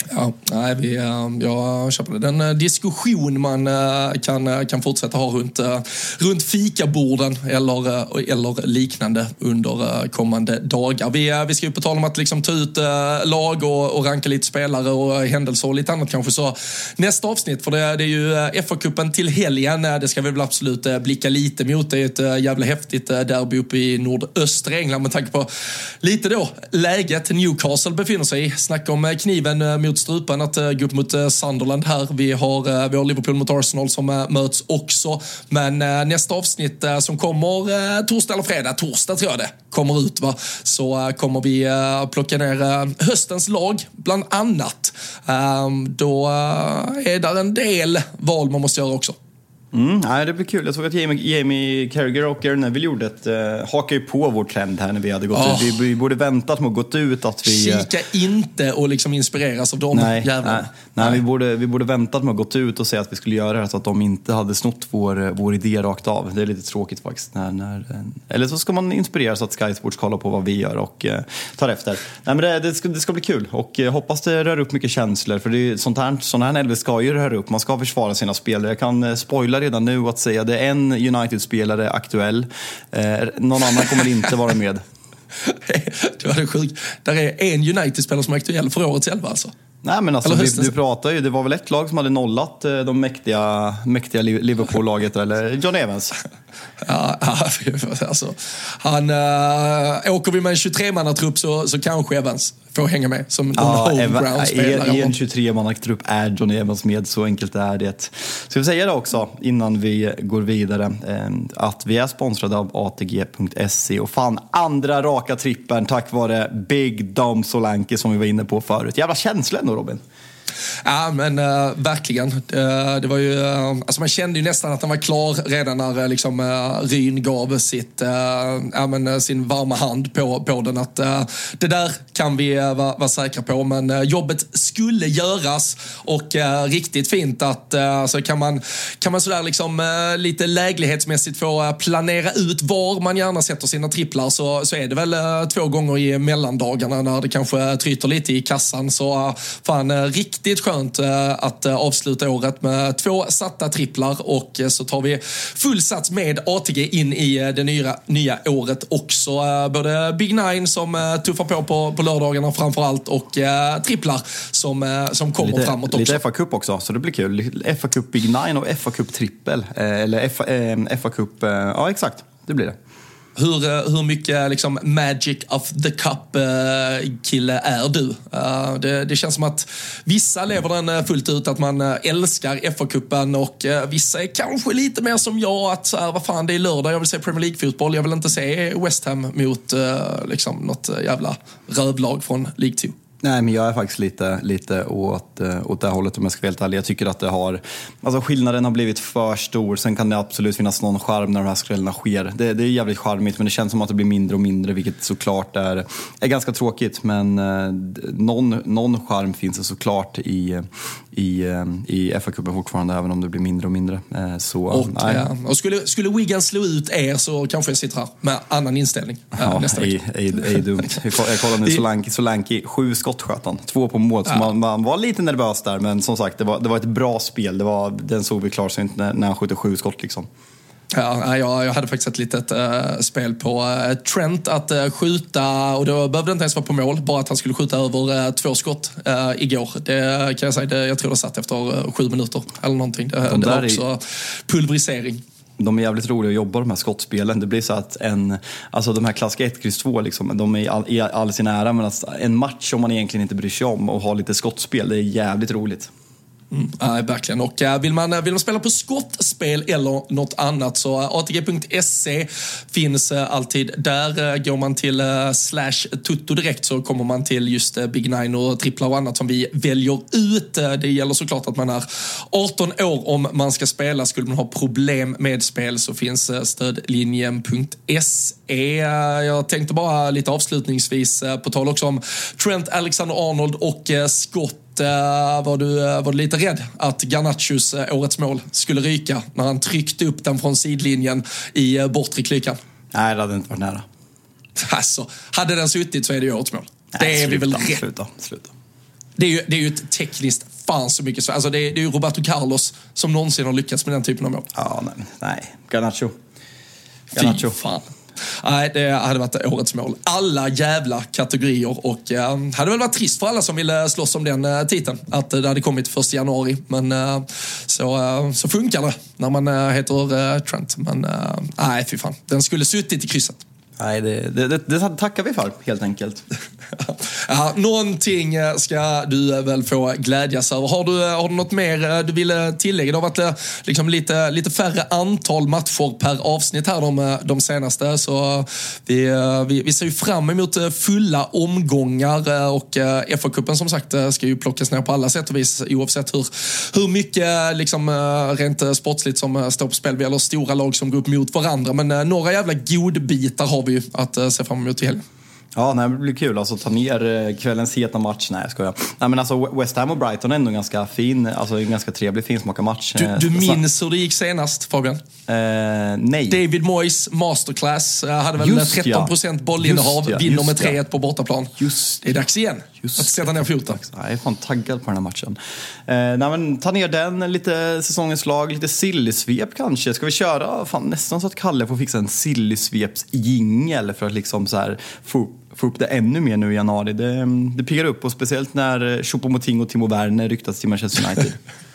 Ja, nej, vi, eh, jag köper det. Den eh, diskussion man eh, kan, kan fortsätta ha runt, runt fikaborden eller, eller liknande under kommande dagar. Vi, vi ska ju på tal om att liksom ta ut lag och, och ranka lite spelare och händelser och lite annat kanske. Så nästa avsnitt, för det, det är ju FA-cupen till helgen. Det ska vi väl absolut blicka lite mot. Det är ett jävla häftigt derby uppe i nordöstra England med tanke på lite då läget Newcastle befinner sig i. Snacka om kniven mot strupen att eh, gå upp mot eh, Sunderland här. Vi har, eh, vi har Liverpool mot Arsenal som möts också. Men nästa avsnitt som kommer torsdag eller fredag, torsdag tror jag det, kommer ut va. Så kommer vi plocka ner höstens lag bland annat. Ehm, då är där en del val man måste göra också. Mm, nej, det blir kul. Jag såg att Jamie, Jamie Carragher och Gary Neville gjorde ett, eh, hakar ju på vår trend här när vi hade gått Ja. ut. Vi, vi borde väntat med att gått ut att vi... eh, Kika inte och liksom inspireras av dem Nej, jävlarna. nej, nej, Vi, borde, vi borde väntat med att gått ut och säga att vi skulle göra det här så att de inte hade snott vår, eh, vår idé rakt av. Det är lite tråkigt faktiskt. När, när, eh, eller så ska man inspireras att Sky Sports kollar på vad vi gör och eh, tar efter. Nej, men det, det, ska, det ska bli kul och eh, hoppas det rör upp mycket känslor. För det är, sånt här, sån här Elvis ska ju röra upp. Man ska försvara sina spelare. Jag kan eh, spoila redan nu att säga det är en United-spelare aktuell. Eh, någon annan kommer inte vara med. det var det sjukt. Där är en United-spelare som är aktuell för årets elva alltså. Nej men alltså, vi, du pratar ju, det var väl ett lag som hade nollat eh, de mäktiga, mäktiga Li- Liverpool-laget, eller John Evans. Ja, alltså, han, äh, åker vi med en 23-mannatrupp så, så kanske Evans får hänga med som någon Ja, Eva- homeground-spelare. I en 23-mannatrupp är John Evans med, så enkelt är det. Ska vi säga det också, innan vi går vidare, eh, att vi är sponsrade av ATG.se och fan andra raka trippen tack vare Big Dom Solanke som vi var inne på förut. Jävla känsla ändå Robin. Ja, men uh, verkligen. Uh, det var ju, uh, alltså man kände ju nästan att han var klar redan när uh, liksom, uh, Ryn gav sitt, uh, ja, men, uh, sin varma hand på, på den. Att uh, det där kan vi uh, vara vara säkra på, men uh, jobbet skulle göras och uh, riktigt fint att uh, så kan man, kan man sådär liksom, uh, lite läglighetsmässigt få uh, planera ut var man gärna sätter sina tripplar så, så är det väl uh, två gånger i mellandagarna när det kanske tryter lite i kassan. Så uh, fan, uh, riktigt skönt uh, att uh, avsluta året med två satta tripplar och uh, så tar vi full sats med ATG in i det nya, nya året också. Både Big Nine som tuffar på på, på lördagarna framför allt och tripplar som, som kommer framåt också. Lite FA-cup också, så det blir kul. FA-cup Big Nine och FA-cup trippel. Eh, Eller FA, eh, FA-cup, eh, ja exakt, det blir det. Hur, eh, hur mycket liksom, magic of the cup-kille eh, är du? Eh, det, det känns som att vissa lever den fullt ut, att man älskar FA-cupen och vissa är kanske lite mer som jag, att så här, vad fan, det är lördag, jag vill se Premier League-fotboll, jag vill inte se West Ham mot liksom, något jävla rövlag från League 2. Nej, men jag är faktiskt lite, lite åt, eh, åt det hållet om jag ska vara helt ärlig. Jag tycker att det har, alltså skillnaden har blivit för stor. Sen kan det absolut finnas någon charm när de här skrällarna sker. Det, det är jävligt charmigt, men det känns som att det blir mindre och mindre, vilket såklart är, är ganska tråkigt. Men eh, någon, någon charm finns det såklart i, i, eh, i FA-cupen fortfarande, även om det blir mindre och mindre. Eh, så, Och, nej. och skulle, skulle Wigan slå ut er så kanske jag sitter här med annan inställning eh, Ja, nästa ej, vecka. ej, ej dumt. Jag koll- jag kollar nu [LAUGHS] Solanke, Solanke, sju skott sköt han. Två på mål, så man, man var lite nervös där. Men som sagt, det var, det var ett bra spel. Det var, den såg vi klar sig inte när, när han skjuter sju skott liksom. Ja, jag, jag hade faktiskt ett litet uh, spel på uh, Trent att uh, skjuta, och då behövde det inte ens vara på mål, bara att han skulle skjuta över två skott igår. Det kan jag säga, det, jag tror det satt efter sju minuter eller någonting. Det, De det var där är- också pulverisering. De är jävligt roliga att jobba de här skottspelen. Det blir så att en, alltså de här klassiska 1, X, 2, liksom, de är i all, i all sin ära. Men alltså en match som man egentligen inte bryr sig om och har lite skottspel, det är jävligt roligt. Mm, nej, verkligen. Och eh, vill, man, eh, vill man spela på skottspel eller något annat så eh, ATG.se finns alltid där. Går man till uh, slash tutto direkt så kommer man till just Big Nine och tripplar och annat som vi väljer ut. Det gäller såklart att man är 18 år om man ska spela. Skulle man ha problem med spel så finns stödlinjen.se. Jag tänkte bara lite avslutningsvis på tal också om Trent Alexander-Arnold och skott. Scott eh, var du, eh, var du lite rädd att Garnachos eh, årets mål skulle ryka när han tryckte upp den från sidlinjen i bortre klykan? Nej, det hade inte varit nära. [LAUGHS] Alltså, hade den suttit så är det ju årets mål. Nej, det är vi väl sluta, rätt. Sluta, sluta. Det är ju, det är ju ett tekniskt fan så mycket. Alltså det, är, det är ju Roberto Carlos som någonsin har lyckats med den typen av mål. Ja, nej, nej. Garnacho. Fy fan. Nej, det hade varit årets mål. Alla jävla kategorier och eh, hade väl varit trist för alla som ville slåss om den eh, titeln att eh, det hade kommit 1 januari. Men eh, så, eh, så funkar det när man eh, heter eh, Trent. Men eh, nej, fy fan. Den skulle suttit i krysset. Nej, det, det, det, det tackar vi för helt enkelt. Ja, någonting eh, ska du eh, väl få glädjas över. Har du, eh, har du något mer du vill tillägga? Det har varit liksom lite, lite färre antal matcher per avsnitt här de, de senaste. Så vi, vi, vi ser ju fram emot fulla omgångar och FA-cupen som sagt ska ju plockas ner på alla sätt och vis oavsett hur, hur mycket liksom, rent sportsligt som står på spel. Vi har stora lag som går upp mot varandra. Men några jävla godbitar har vi ju att se fram emot i helgen. Ja, nej, det blir kul. Alltså ta ner eh, kvällens heta match. Nej, jag skojar. Nej, men alltså West Ham och Brighton är ändå en ganska fin, alltså en ganska trevlig finsmakarmatch. Du, du eh, minns hur det gick senast, Fabian? Eh, nej. David Moyes masterclass eh, hade väl just 13 procent bollinnehav, ja, vinner med 3-1 på bortaplan. Just det är dags igen. Just att sätta ner foten. Jag är fan taggad på den här matchen. Eh, nej, men, ta ner den, lite säsongens lag, lite sillysvep kanske. Ska vi köra fan, nästan så att Kalle får fixa en sillysveps-jingel för att liksom så här, få få upp det ännu mer nu i januari. Det, det piggar upp och speciellt när Choupo-Moting och Timo Werner ryktas till Manchester United. [LAUGHS]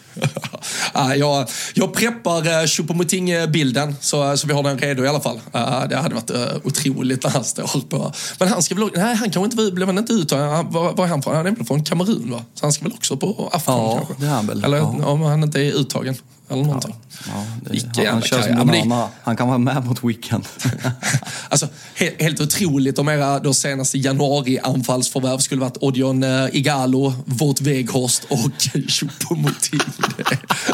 ja, jag, jag preppar uh, Choupo-Moting-bilden så, så vi har den redo i alla fall. Uh, det hade varit otroligt när han står på... Men han ska väl Nej, han kanske inte blev han inte uttagen. Var, var är han från? Han är väl från Kamerun va? Så han ska väl också på Afton ja, kanske? det är han väl. Eller ja. om han inte är uttagen. Eller någonting. Ja, det, han, kör som banana. Han kan vara med mot Weekend. [LAUGHS] alltså, helt, helt otroligt om era då senaste januari-anfallsförvärv skulle varit Odion uh, Igalo, Vought Weghorst och [LAUGHS] Choupo-Moting.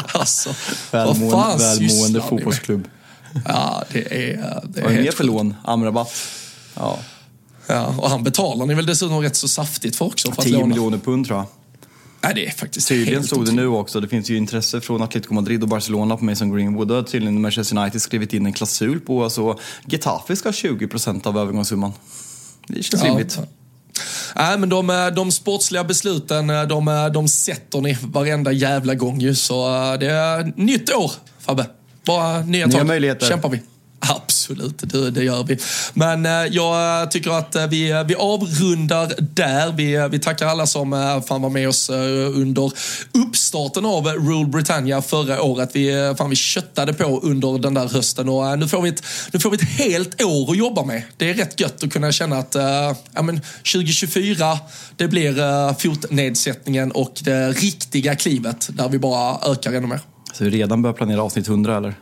[LAUGHS] alltså, välmående, välmående fotbollsklubb. Ja, det är... Det är Vad är det för lån? Amrabat? Ja. ja. Och han betalar ni väl dessutom rätt så saftigt för också? För 10 miljoner pund tror jag. Nej, det är faktiskt Tydligen stod det nu också, det finns ju intresse från Atletico Madrid och Barcelona på Mason Greenwood. Då har tydligen Manchester United skrivit in en klausul på, alltså Getafe ska ha 20% av övergångssumman. Det känns ja. rimligt. Nej, men de, eh, de sportsliga besluten, eh, de, eh, de sätter ni varenda jävla gång ju. Så det är nytt år, Fabbe. Bara nya, nya tag. möjligheter. kämpar vi. Absolut, det, det, gör vi. Men eh, jag eh, tycker att eh, vi, eh, vi avrundar där. Vi, eh, vi tackar alla som fan var med oss under uppstarten av Rule Britannia förra året. Vi, fan, vi köttade på under den där hösten och nu får, vi ett, nu får vi ett helt år att jobba med. Det är rätt gött att kunna känna att ja, men 2024, det blir fotnedsättningen och det riktiga klivet där vi bara ökar ännu mer. Så vi redan börjar planera avsnitt 100 eller?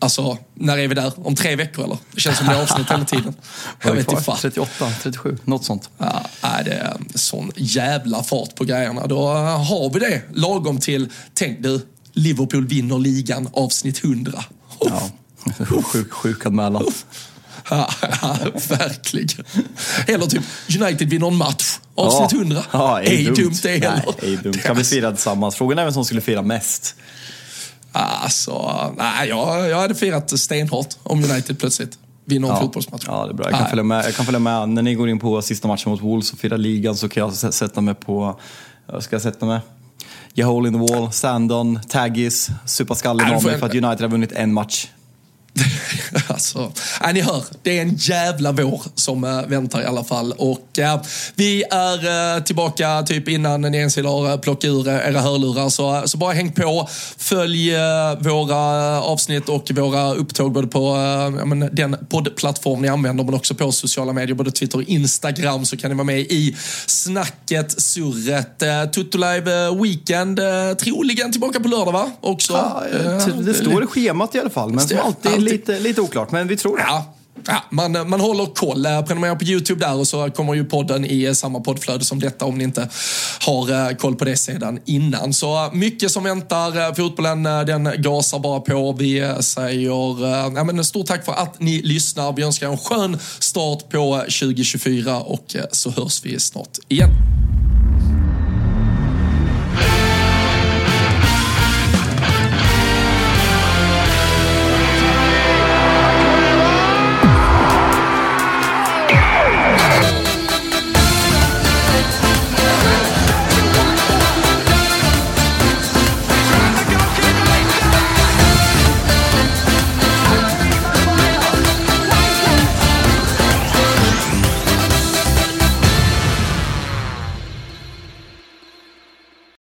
Alltså, när är vi där? Om tre veckor eller? Det känns som det är avsnitt hela tiden. [LAUGHS] Jag vet inte 38, 37, något sånt. Ja, det är sån jävla fart på grejerna. Då har vi det lagom till, tänk du, Liverpool vinner ligan avsnitt 100. Ja, [LAUGHS] sjuk, sjuk anmälan. Ja, ja, verkligen. Eller typ United vinner en match. Avsnitt 100. Ja, ej dumt. dumt det heller. Nej, ej dumt. Kan vi fira tillsammans? Frågan är vem som skulle fira mest. Alltså, nej, jag, jag hade firat stenhårt om United plötsligt vinner en ja. fotbollsmatch. Ja, det är bra. Jag kan, följa med, jag kan följa med. När ni går in på sista matchen mot Wolves och firar ligan så kan jag sätta mig på... Jag ska sätta mig? Get hole in the wall, Sandon, Taggis, supa skallen av mig för att United har vunnit en match. [LAUGHS] alltså, äh, ni hör, det är en jävla vår som äh, väntar i alla fall. Och äh, vi är äh, tillbaka typ innan ni ens har plockat ur era hörlurar. Så, så bara häng på. Följ äh, våra avsnitt och våra upptåg både på äh, men, den poddplattform ni använder men också på sociala medier, både Twitter och Instagram så kan ni vara med i snacket, surret. Äh, Tutto Live Weekend, äh, troligen tillbaka på lördag va? Också. Ja, det står i schemat i alla fall. Men som alltid lite, lite oklart, men vi tror det. Ja. Ja, man, man håller koll. Eh, prenumerera på YouTube där och så kommer ju podden i eh, samma poddflöde som detta om ni inte har eh, koll på det sedan innan. Så mycket som väntar. Fotbollen den gasar bara på. Vi säger ja, men stort tack för att ni lyssnar. Vi önskar en skön start på 2024 och så hörs vi snart igen.